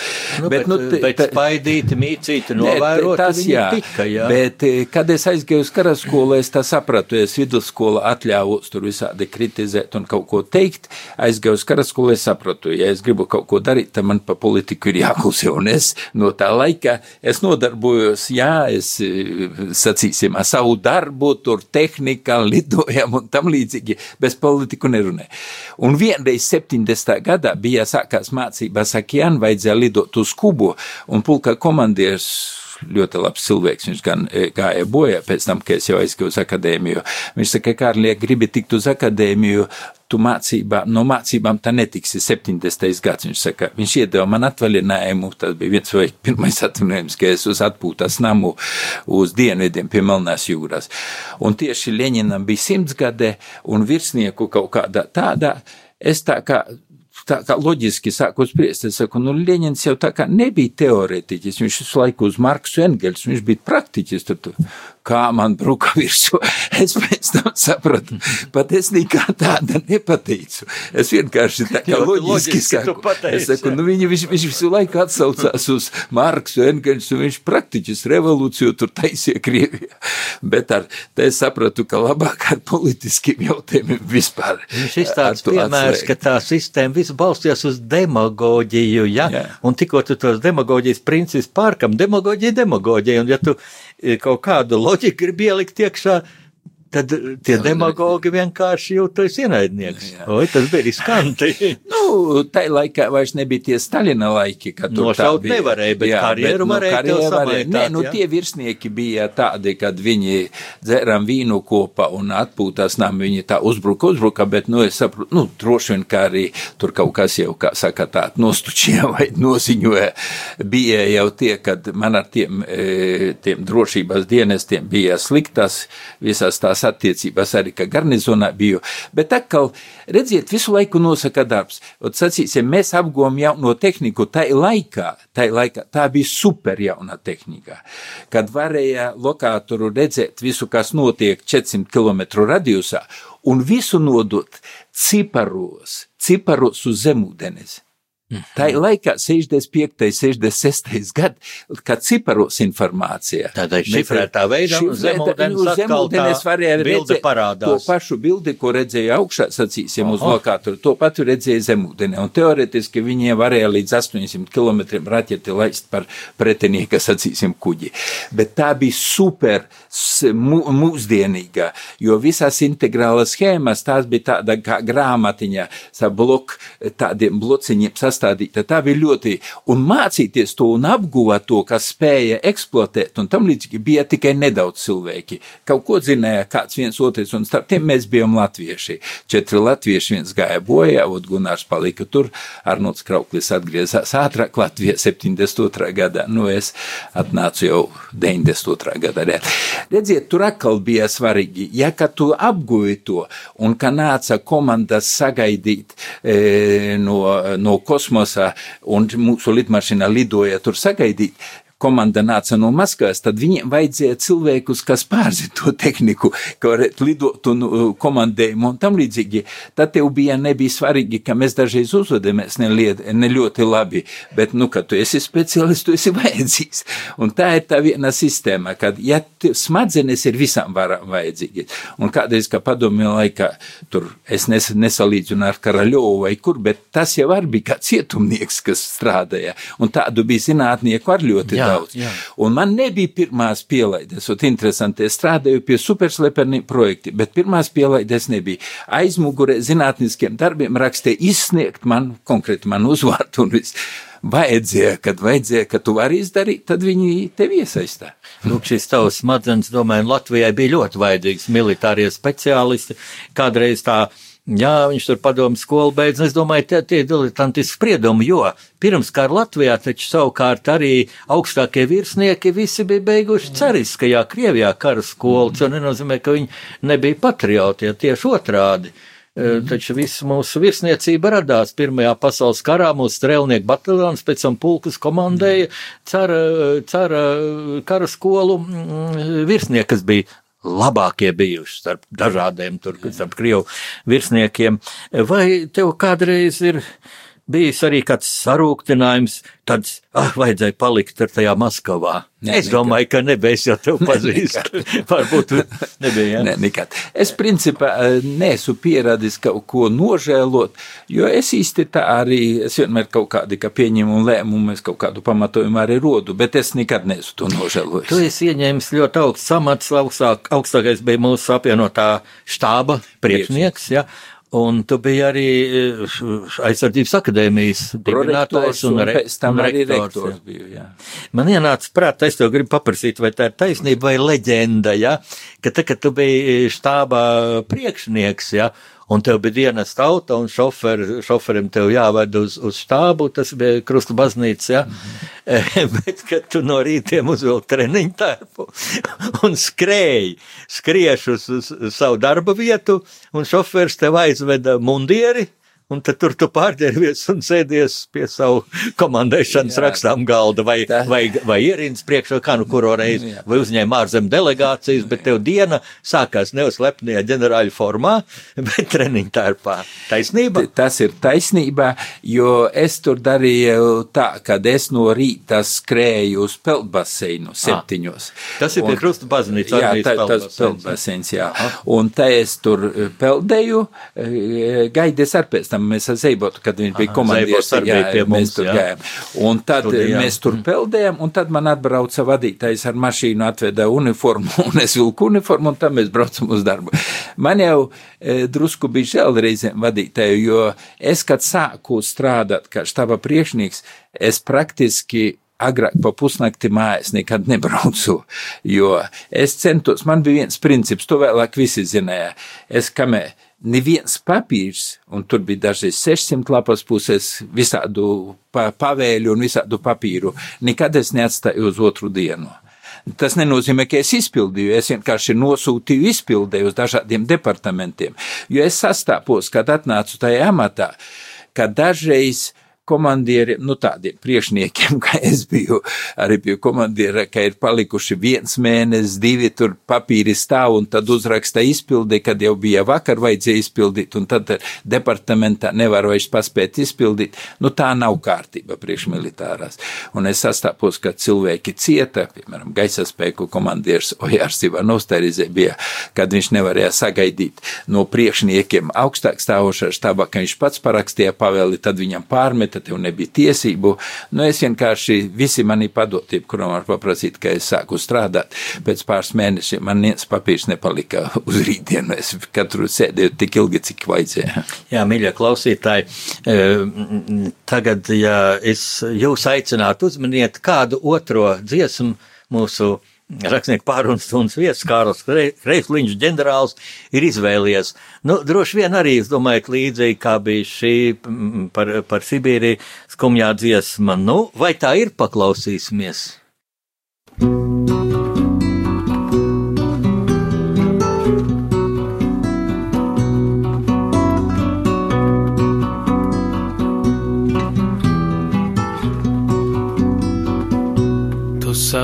Nu, bet, bet, nu, te, bet spaidīti, mīcīti, novērot, tas jā. Tika, jā. Bet, eh, kad es aizgāju uz karaskolu, es tā sapratu, es vidusskola atļāvos tur visādi kritizēt un kaut ko teikt. Aizgāju uz karaskolu, es sapratu, ja es gribu kaut kaut ko darīt, tad man pa politiku ir jāklusē. Un es no tā laika es nodarbojos, jā, es sacīsim, ar savu darbu, tur tehnika, lidojam un tam līdzīgi, bez politiku nerunē. Un vienreiz 70. gadā bija sākās mācības Akijan, vajadzēja lidot uz Kubu, un pulka komandieris ļoti labs cilvēks. Viņš gan e, gāja bojā pēc tam, kad es jau aizgāju uz akadēmiju. Viņš saka, Kārlie, gribi tikt uz akadēmiju, tu mācībā, no mācībām tā netiksi 70. gads. Viņš saka, viņš iedeva man atvaļinājumu, tas bija viens vai pirmais atvaļinājums, ka es uz atpūtas namu uz dienvidiem pie Melnās jūras. Un tieši Ļeņinam bija simts gade un virsnieku kaut kādā tādā, es tā kā tā kā loģiski sāku spriest, es saku, nu, Ļeņins jau tā kā nebija teorētiķis, viņš visu laiku uz Marksu Engels, viņš bija praktiķis, tad kā man bruka virsū. Es pēc tam sapratu, pat es nekā tāda nepateicu. Es vienkārši tā kā loģiski saku. Es saku, nu viņi viņš, viņš visu laiku atsaucās uz Marksu, Engelsu, viņš praktiķis revolūciju tur taisīja Krievijā. Bet ar, te es sapratu, ka labāk ar politiskiem jautājumiem vispār. Viņš izstāsts piemērs, ka tā sistēma visu balstījās uz demagoģiju, ja? Jā. Un tikko tu tos demagoģijas principus pārkam, demagoģija, demagoģija, un ja tu kaut kādu loģiku gribi ielikt iekšā, tad tie demagogi vienkārši jūtas ienaidnieks. Oi, tas bija riskanti. nu, tai laikā vairs nebija tie Staļina laiki, kad tur Nošaut nevarēja, bet jā, karjeru bet, nu, varēja. Karjeru varēja. Nē, nu, jā. tie virsnieki bija tādi, kad viņi dzēram vīnu kopā un atpūtās nam, viņi tā uzbruka, uzbruka, bet, nu, es saprotu, nu, droši vien, kā arī tur kaut kas jau, kā saka, tā nostučīja vai noziņoja, bija jau tie, kad man ar tiem, e, tiem drošības dienestiem bija sliktas visās tās labās attiecībās arī, ka garnizonā biju, bet atkal, redziet, visu laiku nosaka darbs. Un sacīsim, mēs apgūvam jauno tehniku, tai laikā, tai laikā, tā bija super jauna tehnika, kad varēja lokātoru redzēt visu, kas notiek 400 km radiusā, un visu nodot ciparos, ciparos uz zemūdenes. Tā ir laikā 65. 66. gads, kad ciparos informācija. Tādā šifrētā veidā zemūdens varēja redzēt parādās. to pašu bildi, ko redzēja augšā, sacīsim, Aha. uz lokātoru, to patu redzēja zemūdenē. Un teoretiski viņiem varēja līdz 800 km raķeti laist par pretinieka, sacīsim, kuģi. Bet tā bija super mūsdienīga, jo visās integrālas schēmas tās bija tāda kā grāmatiņa, sa blok, tādiem blociņiem sastāvā sastādīta. Tā bija ļoti, un mācīties to un apgūt to, kas spēja eksploatēt, un tam līdzīgi bija tikai nedaudz cilvēki. Kaut ko zināja kāds viens otrs, un starp tiem mēs bijām latvieši. Četri latvieši, viens gāja bojā, un Gunārs palika tur, Arnolds Krauklis atgriezās ātrāk Latvijā 72. gadā, nu es atnācu jau 92. gadā. Redziet, tur atkal bija svarīgi, ja ka tu apguvi to, un ka nāca komandas sagaidīt e, no, no kosmosa, kosmosā un mūsu lidmašīna lidoja tur sagaidīt. Komanda nāca no Maskavas, tad viņiem vajadzēja cilvēkus, kas pārzina to tehniku, ka varētu lidot un uh, komandējumu un tam līdzīgi. Tad tev bija nebija svarīgi, ka mēs dažreiz uzvedamies ne, ļoti labi, bet, nu, ka tu esi speciālists, tu esi vajadzīgs. Un tā ir tā viena sistēma, kad, ja smadzenes ir visam varam vajadzīgi. Un kādreiz, kā padomju laikā, tur es nes, nesalīdzinu ar Karaļovu vai kur, bet tas jau arī bija kā cietumnieks, kas strādāja. Un tādu bija zinātnieku ar ļoti jā, daudz. Jā. Un man nebija pirmās pielaides, un interesanti, es strādāju pie superslepenī projekti, bet pirmās pielaides nebija. Aizmugurē zinātniskiem darbiem rakstīja izsniegt man konkrēti man uzvārdu un viss vajadzēja, kad vajadzēja, ka tu vari izdarīt, tad viņi tevi iesaistā. Lūk, šis tavs smadzenes, domāju, Latvijai bija ļoti vajadzīgs militārie speciālisti. Kādreiz tā Jā, viņš tur padomu skolu beidz, es domāju, tie, tie diletantiski spriedumi, jo pirms kara Latvijā taču savukārt arī augstākie virsnieki visi bija beiguši cariskajā Krievijā kara skolu, tas nenozīmē, ka viņi nebija patrioti, ja tieši otrādi. Mm. Taču viss mūsu virsniecība radās Pirmajā pasaules karā, mūsu strēlnieku bataljons, pēc tam pulkas komandēja cara, cara kara skolu virsnieki, kas bija labākie bijuši starp dažādiem tur, starp Krievu virsniekiem. Vai tev kādreiz ir bijis arī kāds sarūktinājums, tad, ah, vajadzēja palikt ar tajā Maskavā. Ne, es domāju, nekad. ka nebija, es jau tevi pazīstu. Varbūt nebija. Ja? Ne, nekad. Es principā eh, neesmu pieradis kaut ko nožēlot, jo es īsti tā arī, es vienmēr kaut kādi, ka pieņemu lēmumu, es kaut kādu pamatojumu arī rodu, bet es nekad neesmu to nožēlojis. Tu esi ieņēmis ļoti augsts samats, augstāk, augstākais bija mūsu apvienotā štāba priekšnieks, ja, Un tu biji arī eh, aizsardzības akadēmijas dibinātājs un, un rektors. rektors biju, jā. Man ienāca prātā, es tev gribu paprasīt, vai tā ir taisnība vai leģenda, ja? ka te, kad tu biji štābā priekšnieks, ja? Un tev bija dienas tauta, un šoferi, šoferim tev jāved uz, uz štābu, tas bija Krusta baznīca, ja? Mm -hmm. bet, kad tu no rītiem uzvilk treniņu tērpu un skrēji, skrieš uz, uz, savu darba vietu, un šoferis tev aizveda mundieri, un tad tur tu pārģērbies un sēdies pie savu komandēšanas rakstām galda vai, tā. vai, vai ierīnas priekšā, kā nu kuro reizi, vai uzņēma ārzem delegācijas, bet tev diena sākās neuzlepnajā ģenerāļa formā, bet treniņu tērpā. Taisnība? Tas ir taisnība, jo es tur darīju tā, kad es no rīta skrēju uz peldbaseinu septiņos. À, tas ir pie krusta baznīcas. Jā, tā, tas peldbaseins, jā. Un te es tur peldēju, eh, gaidies ar pēc tam mēs ar Zeibotu, kad viņš bija komandieris, jā, pie mums tur jā. gājām. Un tad Studijā. mēs tur peldējām, un tad man atbrauca vadītājs ar mašīnu, atveda uniformu, un es vilku uniformu, un tad mēs braucam uz darbu. Man jau e, drusku bija žēl reizēm vadītāju, jo es, kad sāku strādāt kā štaba priekšnieks, es praktiski agrāk pa pusnakti mājās nekad nebraucu, jo es centos, man bija viens princips, to vēlāk visi zināja, es kamē neviens papīrs, un tur bija dažreiz 600 lapas puses, visādu pa, pavēļu un visādu papīru, nekad es neatstāju uz otru dienu. Tas nenozīmē, ka es izpildīju, es vienkārši nosūtīju izpildēju uz dažādiem departamentiem, jo es sastāpos, kad atnācu tajā amatā, ka dažreiz komandieriem, nu tādiem priekšniekiem, kā es biju, arī biju komandiera, ka ir palikuši viens mēnesis, divi tur papīri stāv un tad uzraksta izpildi, kad jau bija vakar vajadzēja izpildīt un tad departamentā nevar vairs paspēt izpildīt. Nu tā nav kārtība priekšmilitārās. Un es sastāpos, ka cilvēki cieta, piemēram, gaisa spēku komandieris Ojārs Ivanovs Terizē bija, kad viņš nevarēja sagaidīt no priekšniekiem augstāk stāvošā štābā, ka viņš pats parakstīja pavēli, tad viņam pārmet tad tev nebija tiesību. Nu, es vienkārši visi mani padotību, kuram var paprasīt, ka es sāku strādāt. Pēc pāris mēnešiem man viens papīrs nepalika uz rītdienu. Es katru sēdēju tik ilgi, cik vajadzēja. Jā, mīļie klausītāji, eh, tagad, ja es jūs aicinātu uzminiet kādu otro dziesmu mūsu rakstnieku pārunas stundas vietas, Kārls Kreisliņš ģenerālis ir izvēlies. Nu, droši vien arī, es domāju, līdzīgi kā bija šī par, par Sibīriju skumjā dziesma. Nu, vai tā ir paklausīsimies?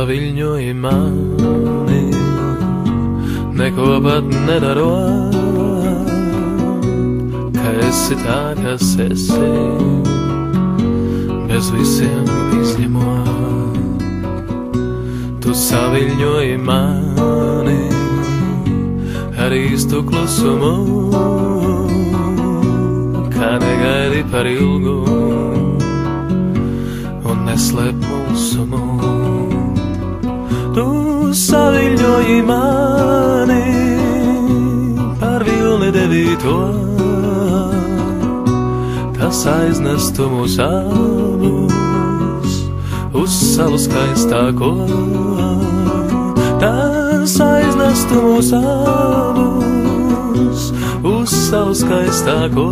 Saviļņoji mani, neko pat nedarot, ka esi tā, kas esi, bez visiem izņemot. Tu saviļņoji mani, ar īstu klusumu, kā negaidi par ilgu un neslēp mūsumu. Tu saviļņoji mani par vilni devīto, tas aiznestu mūs abus uz salu skaistāko. Tas aiznestu mūs abus uz salu skaistāko.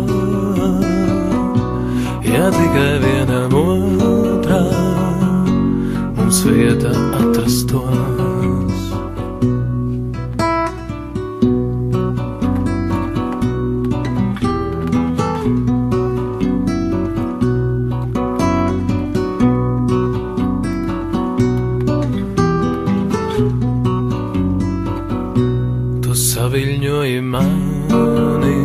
Ja tikai vienam otrā mums vieta atrastos. Tu saviļņoji mani,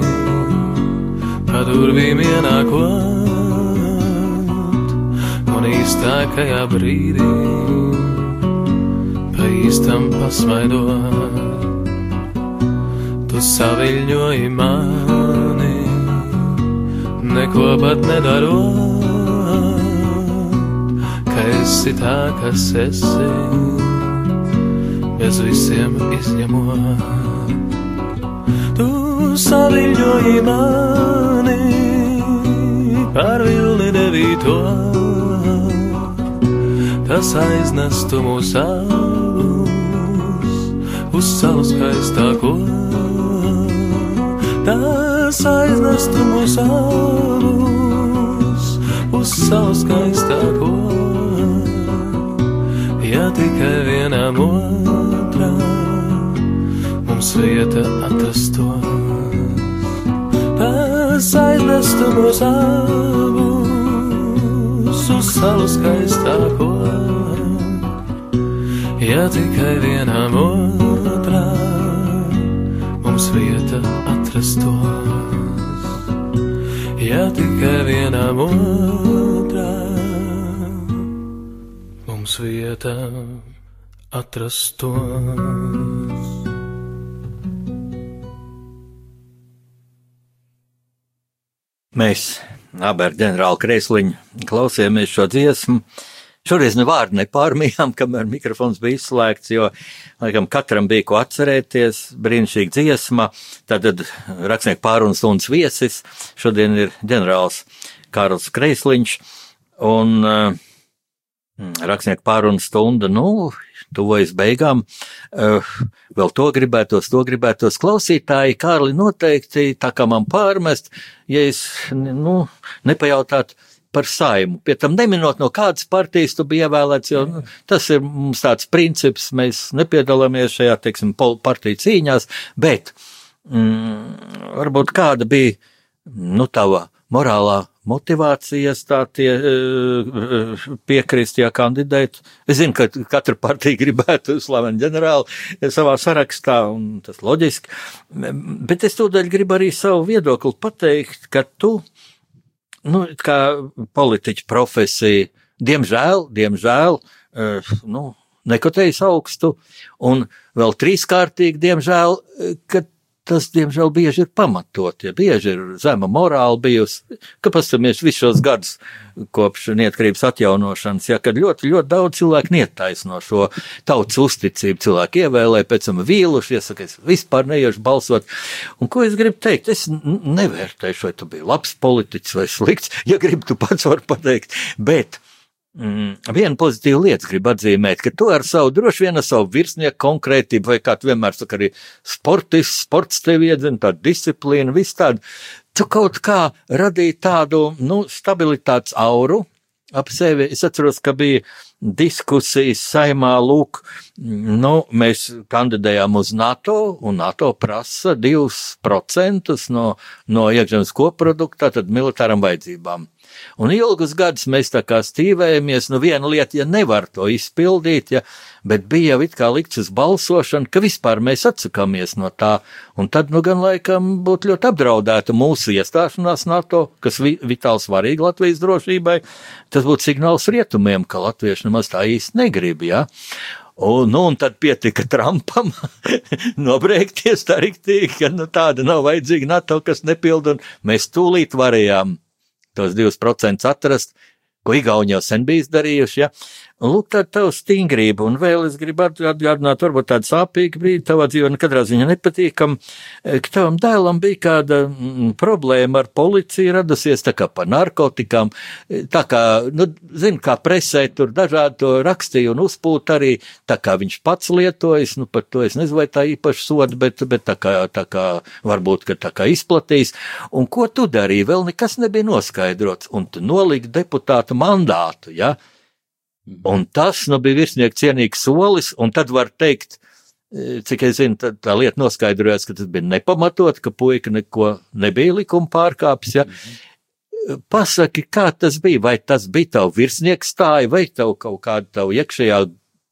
pa durvīm ienākot, un īstākajā brīdī pasmaidot. Tu saviļņoji mani, neko pat nedarot, ka esi tā, kas esi bez visiem izņemot. Tu saviļņoji mani par vilni devīto, tas aiznestu mūs abus uz salu skaistāko. Tas aiznestu mūs abus uz salu skaistāko ja tikai vienam otram mums vieta atrastos. Tas aizvestu mūs abus uz salu skaistāko, ja tikai vienam otram atrastos. Ja tikai vienam otram mums vieta atrastos. Mēs abi ar ģenerāli Kreisliņu klausījāmies šo dziesmu. Šoreiz ne vārdu nepārmījām, kamēr mikrofons bija izslēgts, jo, laikam, katram bija ko atcerēties. Brīnišķīga dziesma. Tad rakstnieku pārunas stundas viesis. Šodien ir ģenerālis Kārls Kreisliņš. Un uh, rakstnieku pārunas stunda, nu, tuvojas beigām. Uh, vēl to gribētos, to gribētos klausītāji. Kārli noteikti, tā kā man pārmest, ja es, nu, nepajautātu par saimu. Pie tam neminot, no kādas partijas tu biji ievēlēts, jo nu, tas ir mums tāds princips, mēs nepiedalāmies šajā, teiksim, partiju cīņās, bet mm, varbūt kāda bija, nu, tava morālā motivācija iestātie, piekrist, ja kandidēt. Es zinu, ka katra partija gribētu slavenu ģenerāli savā sarakstā, un tas loģiski, bet es tūdaļ gribu arī savu viedokli pateikt, ka tu, nu, kā politiķa profesija, diemžēl, diemžēl, nu, nekotējas augstu, un vēl trīskārtīgi, diemžēl, ka tas, diemžēl, bieži ir pamatot, ja bieži ir zema morāla bijusi, ka pastamies visus šos gadus kopš neatkarības atjaunošanas, ja kad ļoti, ļoti daudz cilvēku nietaisno šo tautas uzticību, cilvēki ievēlē, pēc tam vīluši, iesaka, es vispār neiešu balsot. Un ko es gribu teikt? Es nevērtēšu, vai tu biji labs politiķis vai slikts, ja gribi, tu pats vari pateikt, bet Mm, viena pozitīva lieta gribu atzīmēt, ka tu ar savu droši vien ar savu virsnieku konkrētību, vai kā tu vienmēr saki, arī sportists, sports tev iedzina, tāda disciplīna, viss tāda. Tu kaut kā radīji tādu, nu, stabilitātes auru ap sevi. Es atceros, ka bija diskusijas saimā, lūk, nu, mēs kandidējām uz NATO, un NATO prasa 2% no, no iekšzemes koprodukta, tad militāram vajadzībām. Un ilgus gadus mēs tā kā stīvējamies, nu viena lieta, ja nevar to izpildīt, ja, bet bija jau it kā likts uz balsošanu, ka vispār mēs atsakāmies no tā, un tad, nu gan laikam būtu ļoti apdraudēta mūsu iestāšanās NATO, kas vi, vitāli svarīgi Latvijas drošībai, tas būtu signāls rietumiem, ka latvieši nemaz tā īsti negrib, ja. Un, nu, un tad pietika Trumpam nobriekties tā riktīgi, ka nu, tāda nav vajadzīga NATO, kas nepilda, un mēs tūlīt varējām tos 2% atrast, ko Igauni jau sen bijis darījuši, ja, Un lūk, tāda tava stingrība, un vēl es gribu atgādināt, varbūt tādu sāpīgu brīdi tavā dzīvē, katrā ziņā nepatīkam, eh, ka tavam dēlam bija kāda mm, problēma ar policiju radusies, tā kā par narkotikām, eh, tā kā, nu, zinu, kā presē tur dažādi to rakstīja un uzpūt arī, tā kā viņš pats lietojas, nu, par to es nezinu, vai tā īpaši soda, bet, bet tā kā, tā kā, varbūt, ka tā kā izplatīs, un ko tu darīji, vēl nekas nebija noskaidrots, un tu noliki deputātu mandātu, ja, Un tas nu, bija virsnieka cienīgs solis, un tad var teikt, e, cik es zinu, tā, lieta noskaidrojās, ka tas bija nepamatot, ka puika neko nebija likuma pārkāpis. Ja? Pasaki, kā tas bija, vai tas bija tavu virsnieku stāja, vai tev kaut kāda tavu iekšējā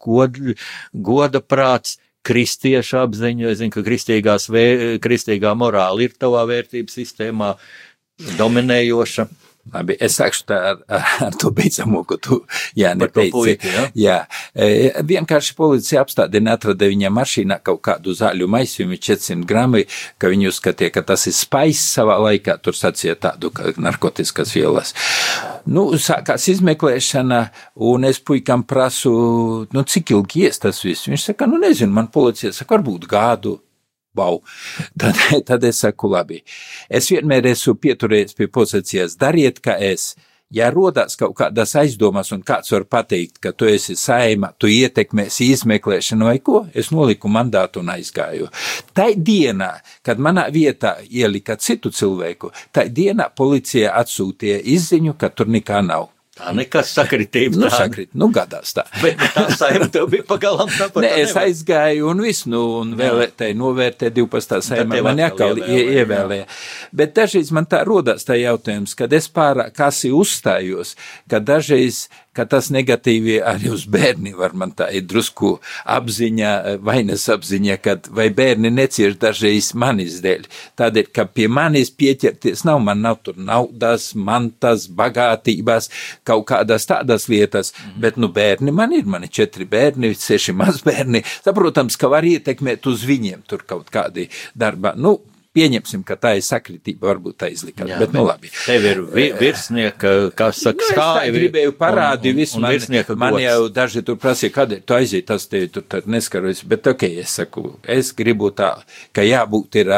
goda, goda prāts, kristiešu apziņa, es zinu, ka kristīgās, vē, kristīgā morāla ir tavā vērtības sistēmā dominējoša. Labi, es sākšu tā ar, ar to beidzamo, ko tu, jā, neteici. Puiki, ja? Jā, e, vienkārši policija apstādina atrada viņa mašīnā kaut kādu zāļu maisījumu 400 grami, ka viņi uzskatīja, ka tas ir spais savā laikā, tur sacīja tādu, ka narkotiskas vielas. Nu, sākās izmeklēšana, un es puikam prasu, nu, cik ilgi ies tas viss. Viņš saka, nu, nezinu, man policija saka, varbūt gādu Wow. Tad, tad es saku, labi. Es vienmēr esmu pieturējies pie pozīcijas, dariet, kā es. Ja rodas kaut kādas aizdomas, un kāds var pateikt, ka tu esi saima, tu ietekmēsi izmeklēšanu vai ko, es noliku mandātu un aizgāju. Tai dienā, kad manā vietā ielika citu cilvēku, tai dienā policija atsūtīja izziņu, ka tur nekā nav. Tā nekas sakritība. Nu, sakrit, nu, gadās tā. Bet nu, tā saima tev bija pagalam tāpat. Nē, es aizgāju un viss, nu, un vēlētēji novērtē 12. saimā, man jākal ievēlēja. Bet dažreiz man tā rodās tā jautājums, kad es pārāk kasi uzstājos, ka dažreiz ka tas negatīvi arī uz bērni var man tā ir drusku apziņa, vainas apziņa, kad vai bērni necieš dažreiz manis dēļ. Tādēļ, ka pie manis pieķerties nav, man nav tur naudas, mantas, bagātības, kaut kādas tādas lietas, mm. bet, nu, bērni man ir, mani četri bērni, seši mazbērni, saprotams, ka var ietekmēt uz viņiem tur kaut kādi darba. Nu, pieņemsim, ka tā ir sakritība, varbūt tā izlikās, Jā, bet, nu labi. Tev ir vi virsnieka, kas saka, nu, stāvi. gribēju parādīt visu, man, man gods. jau daži tur prasīja, kādēļ tu aiziet, tas te tur tad neskarojas, bet ok, es saku, es gribu tā, ka jābūt ir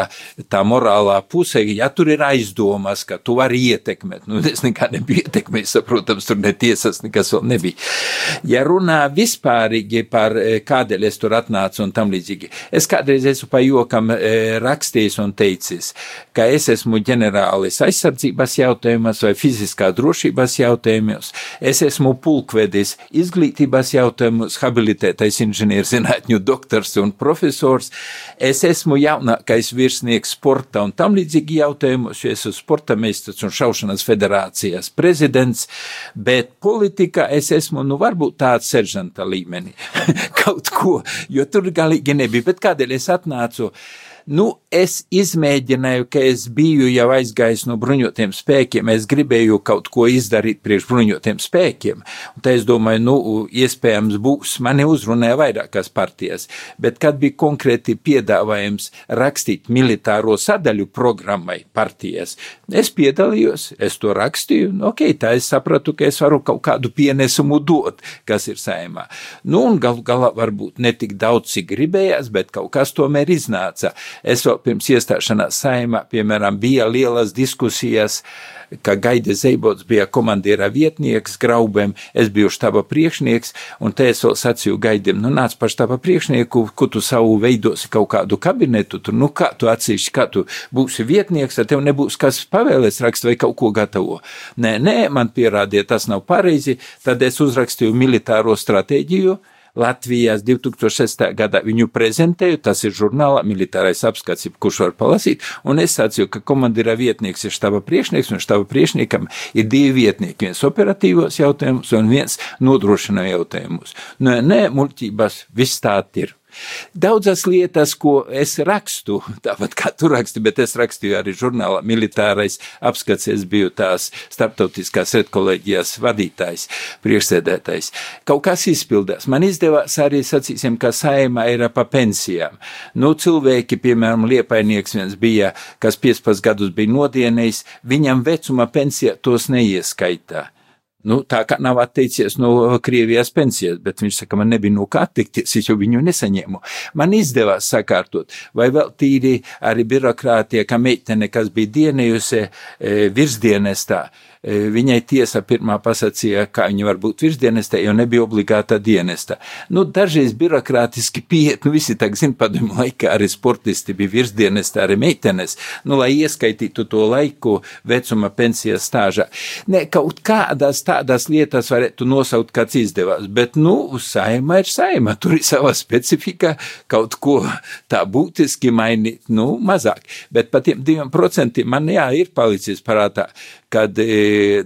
tā morālā puse, ja tur ir aizdomas, ka tu vari ietekmēt, nu es nekā nebiju ietekmējis, protams, tur netiesas nekas vēl nebija. Ja runā vispārīgi par kādēļ es tur atnācu un tam līdzīgi, es kādreiz esmu pa jokam rakstījis un te teicis, ka es esmu ģenerālis aizsardzības jautājumos vai fiziskā drošības jautājumos, es esmu pulkvedis izglītības jautājumos, habilitētais inženierzinātņu doktors un profesors, es esmu jaunākais virsnieks sporta un tam līdzīgi jautājumos, jo esmu sporta meistars un šaušanas federācijas prezidents, bet politikā es esmu, nu, varbūt tāds seržanta līmenī, kaut ko, jo tur galīgi nebija, bet kādēļ es atnācu? Nu, es izmēģināju, ka es biju jau aizgājis no bruņotiem spēkiem, es gribēju kaut ko izdarīt priekš bruņotiem spēkiem. Un tā es domāju, nu, iespējams būs, mani uzrunāja vairākas partijas, bet kad bija konkrēti piedāvājums rakstīt militāro sadaļu programmai partijas, es piedalījos, es to rakstīju, nu, ok, tā es sapratu, ka es varu kaut kādu pienesumu dot, kas ir saimā. Nu, un gal galā varbūt ne tik daudz, cik gribējās, bet kaut kas tomēr iznāca. Es vēl pirms iestāšanās saimā, piemēram, bija lielas diskusijas, ka Gaida Zeibots bija komandierā vietnieks graubēm, es biju štaba priekšnieks, un te es vēl sacīju Gaidim, nu nāc par štaba priekšnieku, ko tu savu veidosi kaut kādu kabinetu, tur, nu kā tu atsevišķi, kā tu būsi vietnieks, tad tev nebūs kas pavēlēs rakst vai kaut ko gatavo. Nē, nē, man pierādīja, tas nav pareizi, tad es uzrakstīju militāro stratēģiju, Latvijas 2006. gadā viņu prezentēju, tas ir žurnālā militārais apskats, kurš var palasīt, un es sacīju, ka komandira vietnieks ir štaba priekšnieks, un štaba priekšniekam ir divi vietnieki, viens operatīvos jautājumus un viens nodrošina jautājumus. Nē, nē, muļķības, viss tā ir. Daudzas lietas, ko es rakstu, tāpat kā tu raksti, bet es rakstīju arī žurnālā militārais apskats, es biju tās starptautiskās redkolēģijas vadītājs, priekšsēdētājs. Kaut kas izpildās. Man izdevās arī, sacīsim, ka saima ir pa pensijām. Nu, cilvēki, piemēram, liepainieks viens bija, kas 15 gadus bija nodienējis, viņam vecuma pensija tos neieskaitā. Nu, tā kā nav atteicies no Krievijas pensijas, bet viņš saka, man nebija no kā atteikties, es jau viņu nesaņēmu. Man izdevās sakārtot, vai vēl tīri arī birokrātie, ka meitene, kas bija dienējusi e, virsdienestā, e, viņai tiesa pirmā pasacīja, kā viņa var būt virsdienestā, jo nebija obligāta dienesta. Nu, dažreiz birokrātiski pieiet, nu, visi tā zin, padomu laikā arī sportisti bija virsdienestā, arī meitenes, nu, lai ieskaitītu to laiku vecuma pensijas stāžā. Ne, kaut kādās tā tādas lietas varētu nosaukt, kāds izdevās, bet, nu, saima ir saima, tur ir sava specifika, kaut ko tā būtiski mainīt, nu, mazāk. Bet par tiem diviem procentiem man, jā, ir palicis parātā, kad e,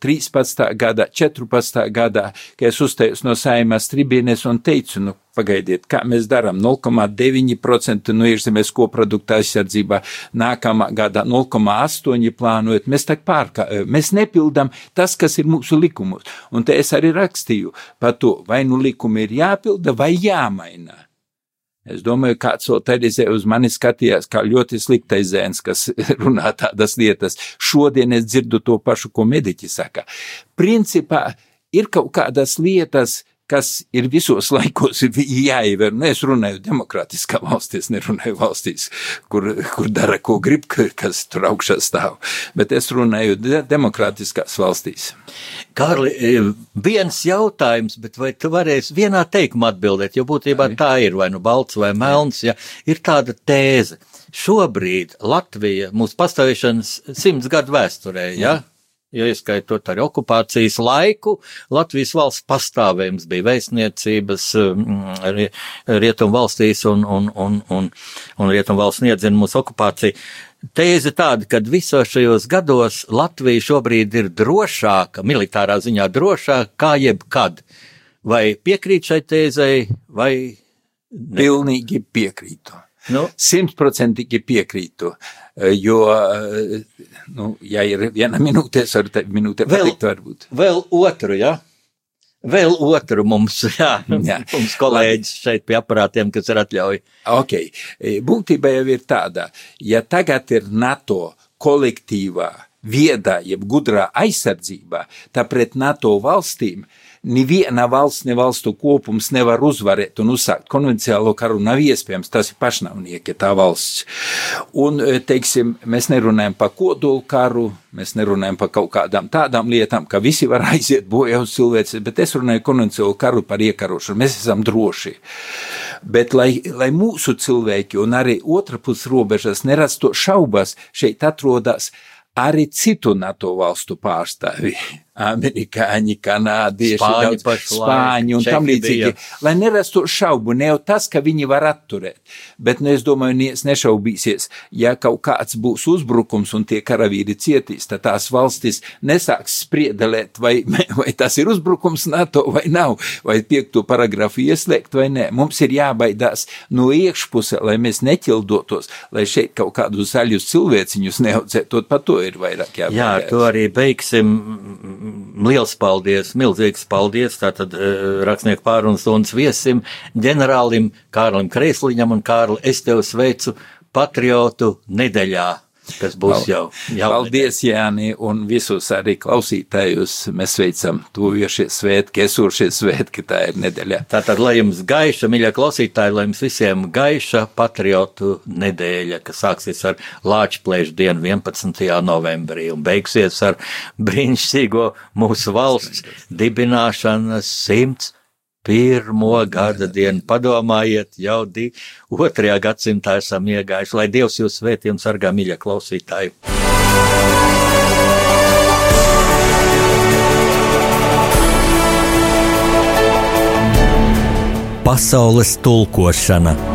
13. gada, 14. gadā, kad es uzstājos no saimās tribīnes un teicu, nu, pagaidiet, kā mēs darām 0,9% no iekšzemes koprodukta aizsardzībā, nākamā gada 0,8% plānojot, mēs tā pārkā, e, mēs nepildam tas, kas ir mūsu likumos. Un te es arī rakstīju par to, vai nu likumi ir jāpilda vai jāmaina. Es domāju, kāds vēl Terizē uz mani skatījās kā ļoti sliktais zēns, kas runā tādas lietas. Šodien es dzirdu to pašu, ko mediķi saka. Principā ir kaut kādas lietas, kas ir visos laikos jāievēr. Nu, es runāju demokrātiskā valstī, es nerunāju valstīs, kur, kur dara, ko grib, kas tur augšā stāv, bet es runāju de demokrātiskās valstīs. Kārli, e, viens jautājums, bet vai tu varēsi vienā teikumā atbildēt, jo būtībā tā ir, vai nu balts vai melns, ja ir tāda tēze. Šobrīd Latvija mūsu pastāvēšanas simts gadu vēsturē, ja? Mm ja ieskaitot arī okupācijas laiku, Latvijas valsts pastāvējums bija vēstniecības mm, rietumu valstīs un, un, un, un, un rietumu valsts niedzina mūsu okupāciju. Tēze tāda, ka visos šajos gados Latvija šobrīd ir drošāka, militārā ziņā drošāka kā jebkad. Vai piekrīt šai tēzei, vai ne? Pilnīgi piekrītu. Nu? Simtprocentīgi nu? piekrītu, jo nu, ja ir viena minūte, es varu te minūte vēl, pateikt, varbūt. Vēl otru, jā. Ja? Vēl otru mums, jā, jā. mums kolēģis šeit pie aparātiem, kas ir atļauj. Ok, būtība jau ir tāda, ja tagad ir NATO kolektīvā, viedā, jeb gudrā aizsardzībā, tā pret NATO valstīm neviena valsts, ne valstu kopums nevar uzvarēt un uzsākt konvencionālo karu. Nav iespējams, tas ir pašnāvnieki, tā valsts. Un, e, teiksim, mēs nerunājam par kodolu karu, mēs nerunājam par kaut kādām tādām lietām, ka visi var aiziet bojā uz cilvēces, bet es runāju konvencionālo karu par iekarošanu. Mēs esam droši. Bet, lai, lai mūsu cilvēki un arī otra puses robežas nerastu šaubas, šeit atrodas arī citu NATO valstu pārstāvji amerikāņi, kanādieši, spāņi, daudz, spāņi un tam līdzīgi. Lai nerastu šaubu, ne jau tas, ka viņi var atturēt, bet nu, es domāju, nies nešaubīsies, ja kaut kāds būs uzbrukums un tie karavīri cietīs, tad tās valstis nesāks spriedelēt, vai, vai tas ir uzbrukums NATO vai nav, vai piekto paragrafu ieslēgt vai nē. Mums ir jābaidās no iekšpuse, lai mēs neķildotos, lai šeit kaut kādus zaļus cilvēciņus neaudzētot, pa to ir vairāk jābaidās. Jā, to arī beigsim liels paldies, milzīgs paldies tātad uh, rakstnieku pārunas stundas viesim, ģenerālim Kārlim Kreisliņam un Kārli, es tev sveicu patriotu nedēļā. Kas būs jau jau. Paldies, Jāni, un visus arī klausītājus. Mēs sveicam tuvojušies svētki, esošie svētki, tā ir nedēļa. Tātad, lai jums gaiša, mīļie klausītāji, lai jums visiem gaiša patriotu nedēļa, kas sāksies ar Lāčplēšu dienu 11. novembrī un beigsies ar brīnišķīgo mūsu valsts dibināšanas simts pirmo gada dienu. Padomājiet, jau di, otrajā gadsimtā esam iegājuši. Lai Dievs jūs svētī un sargā, mīļie klausītāji! Pasaules tulkošana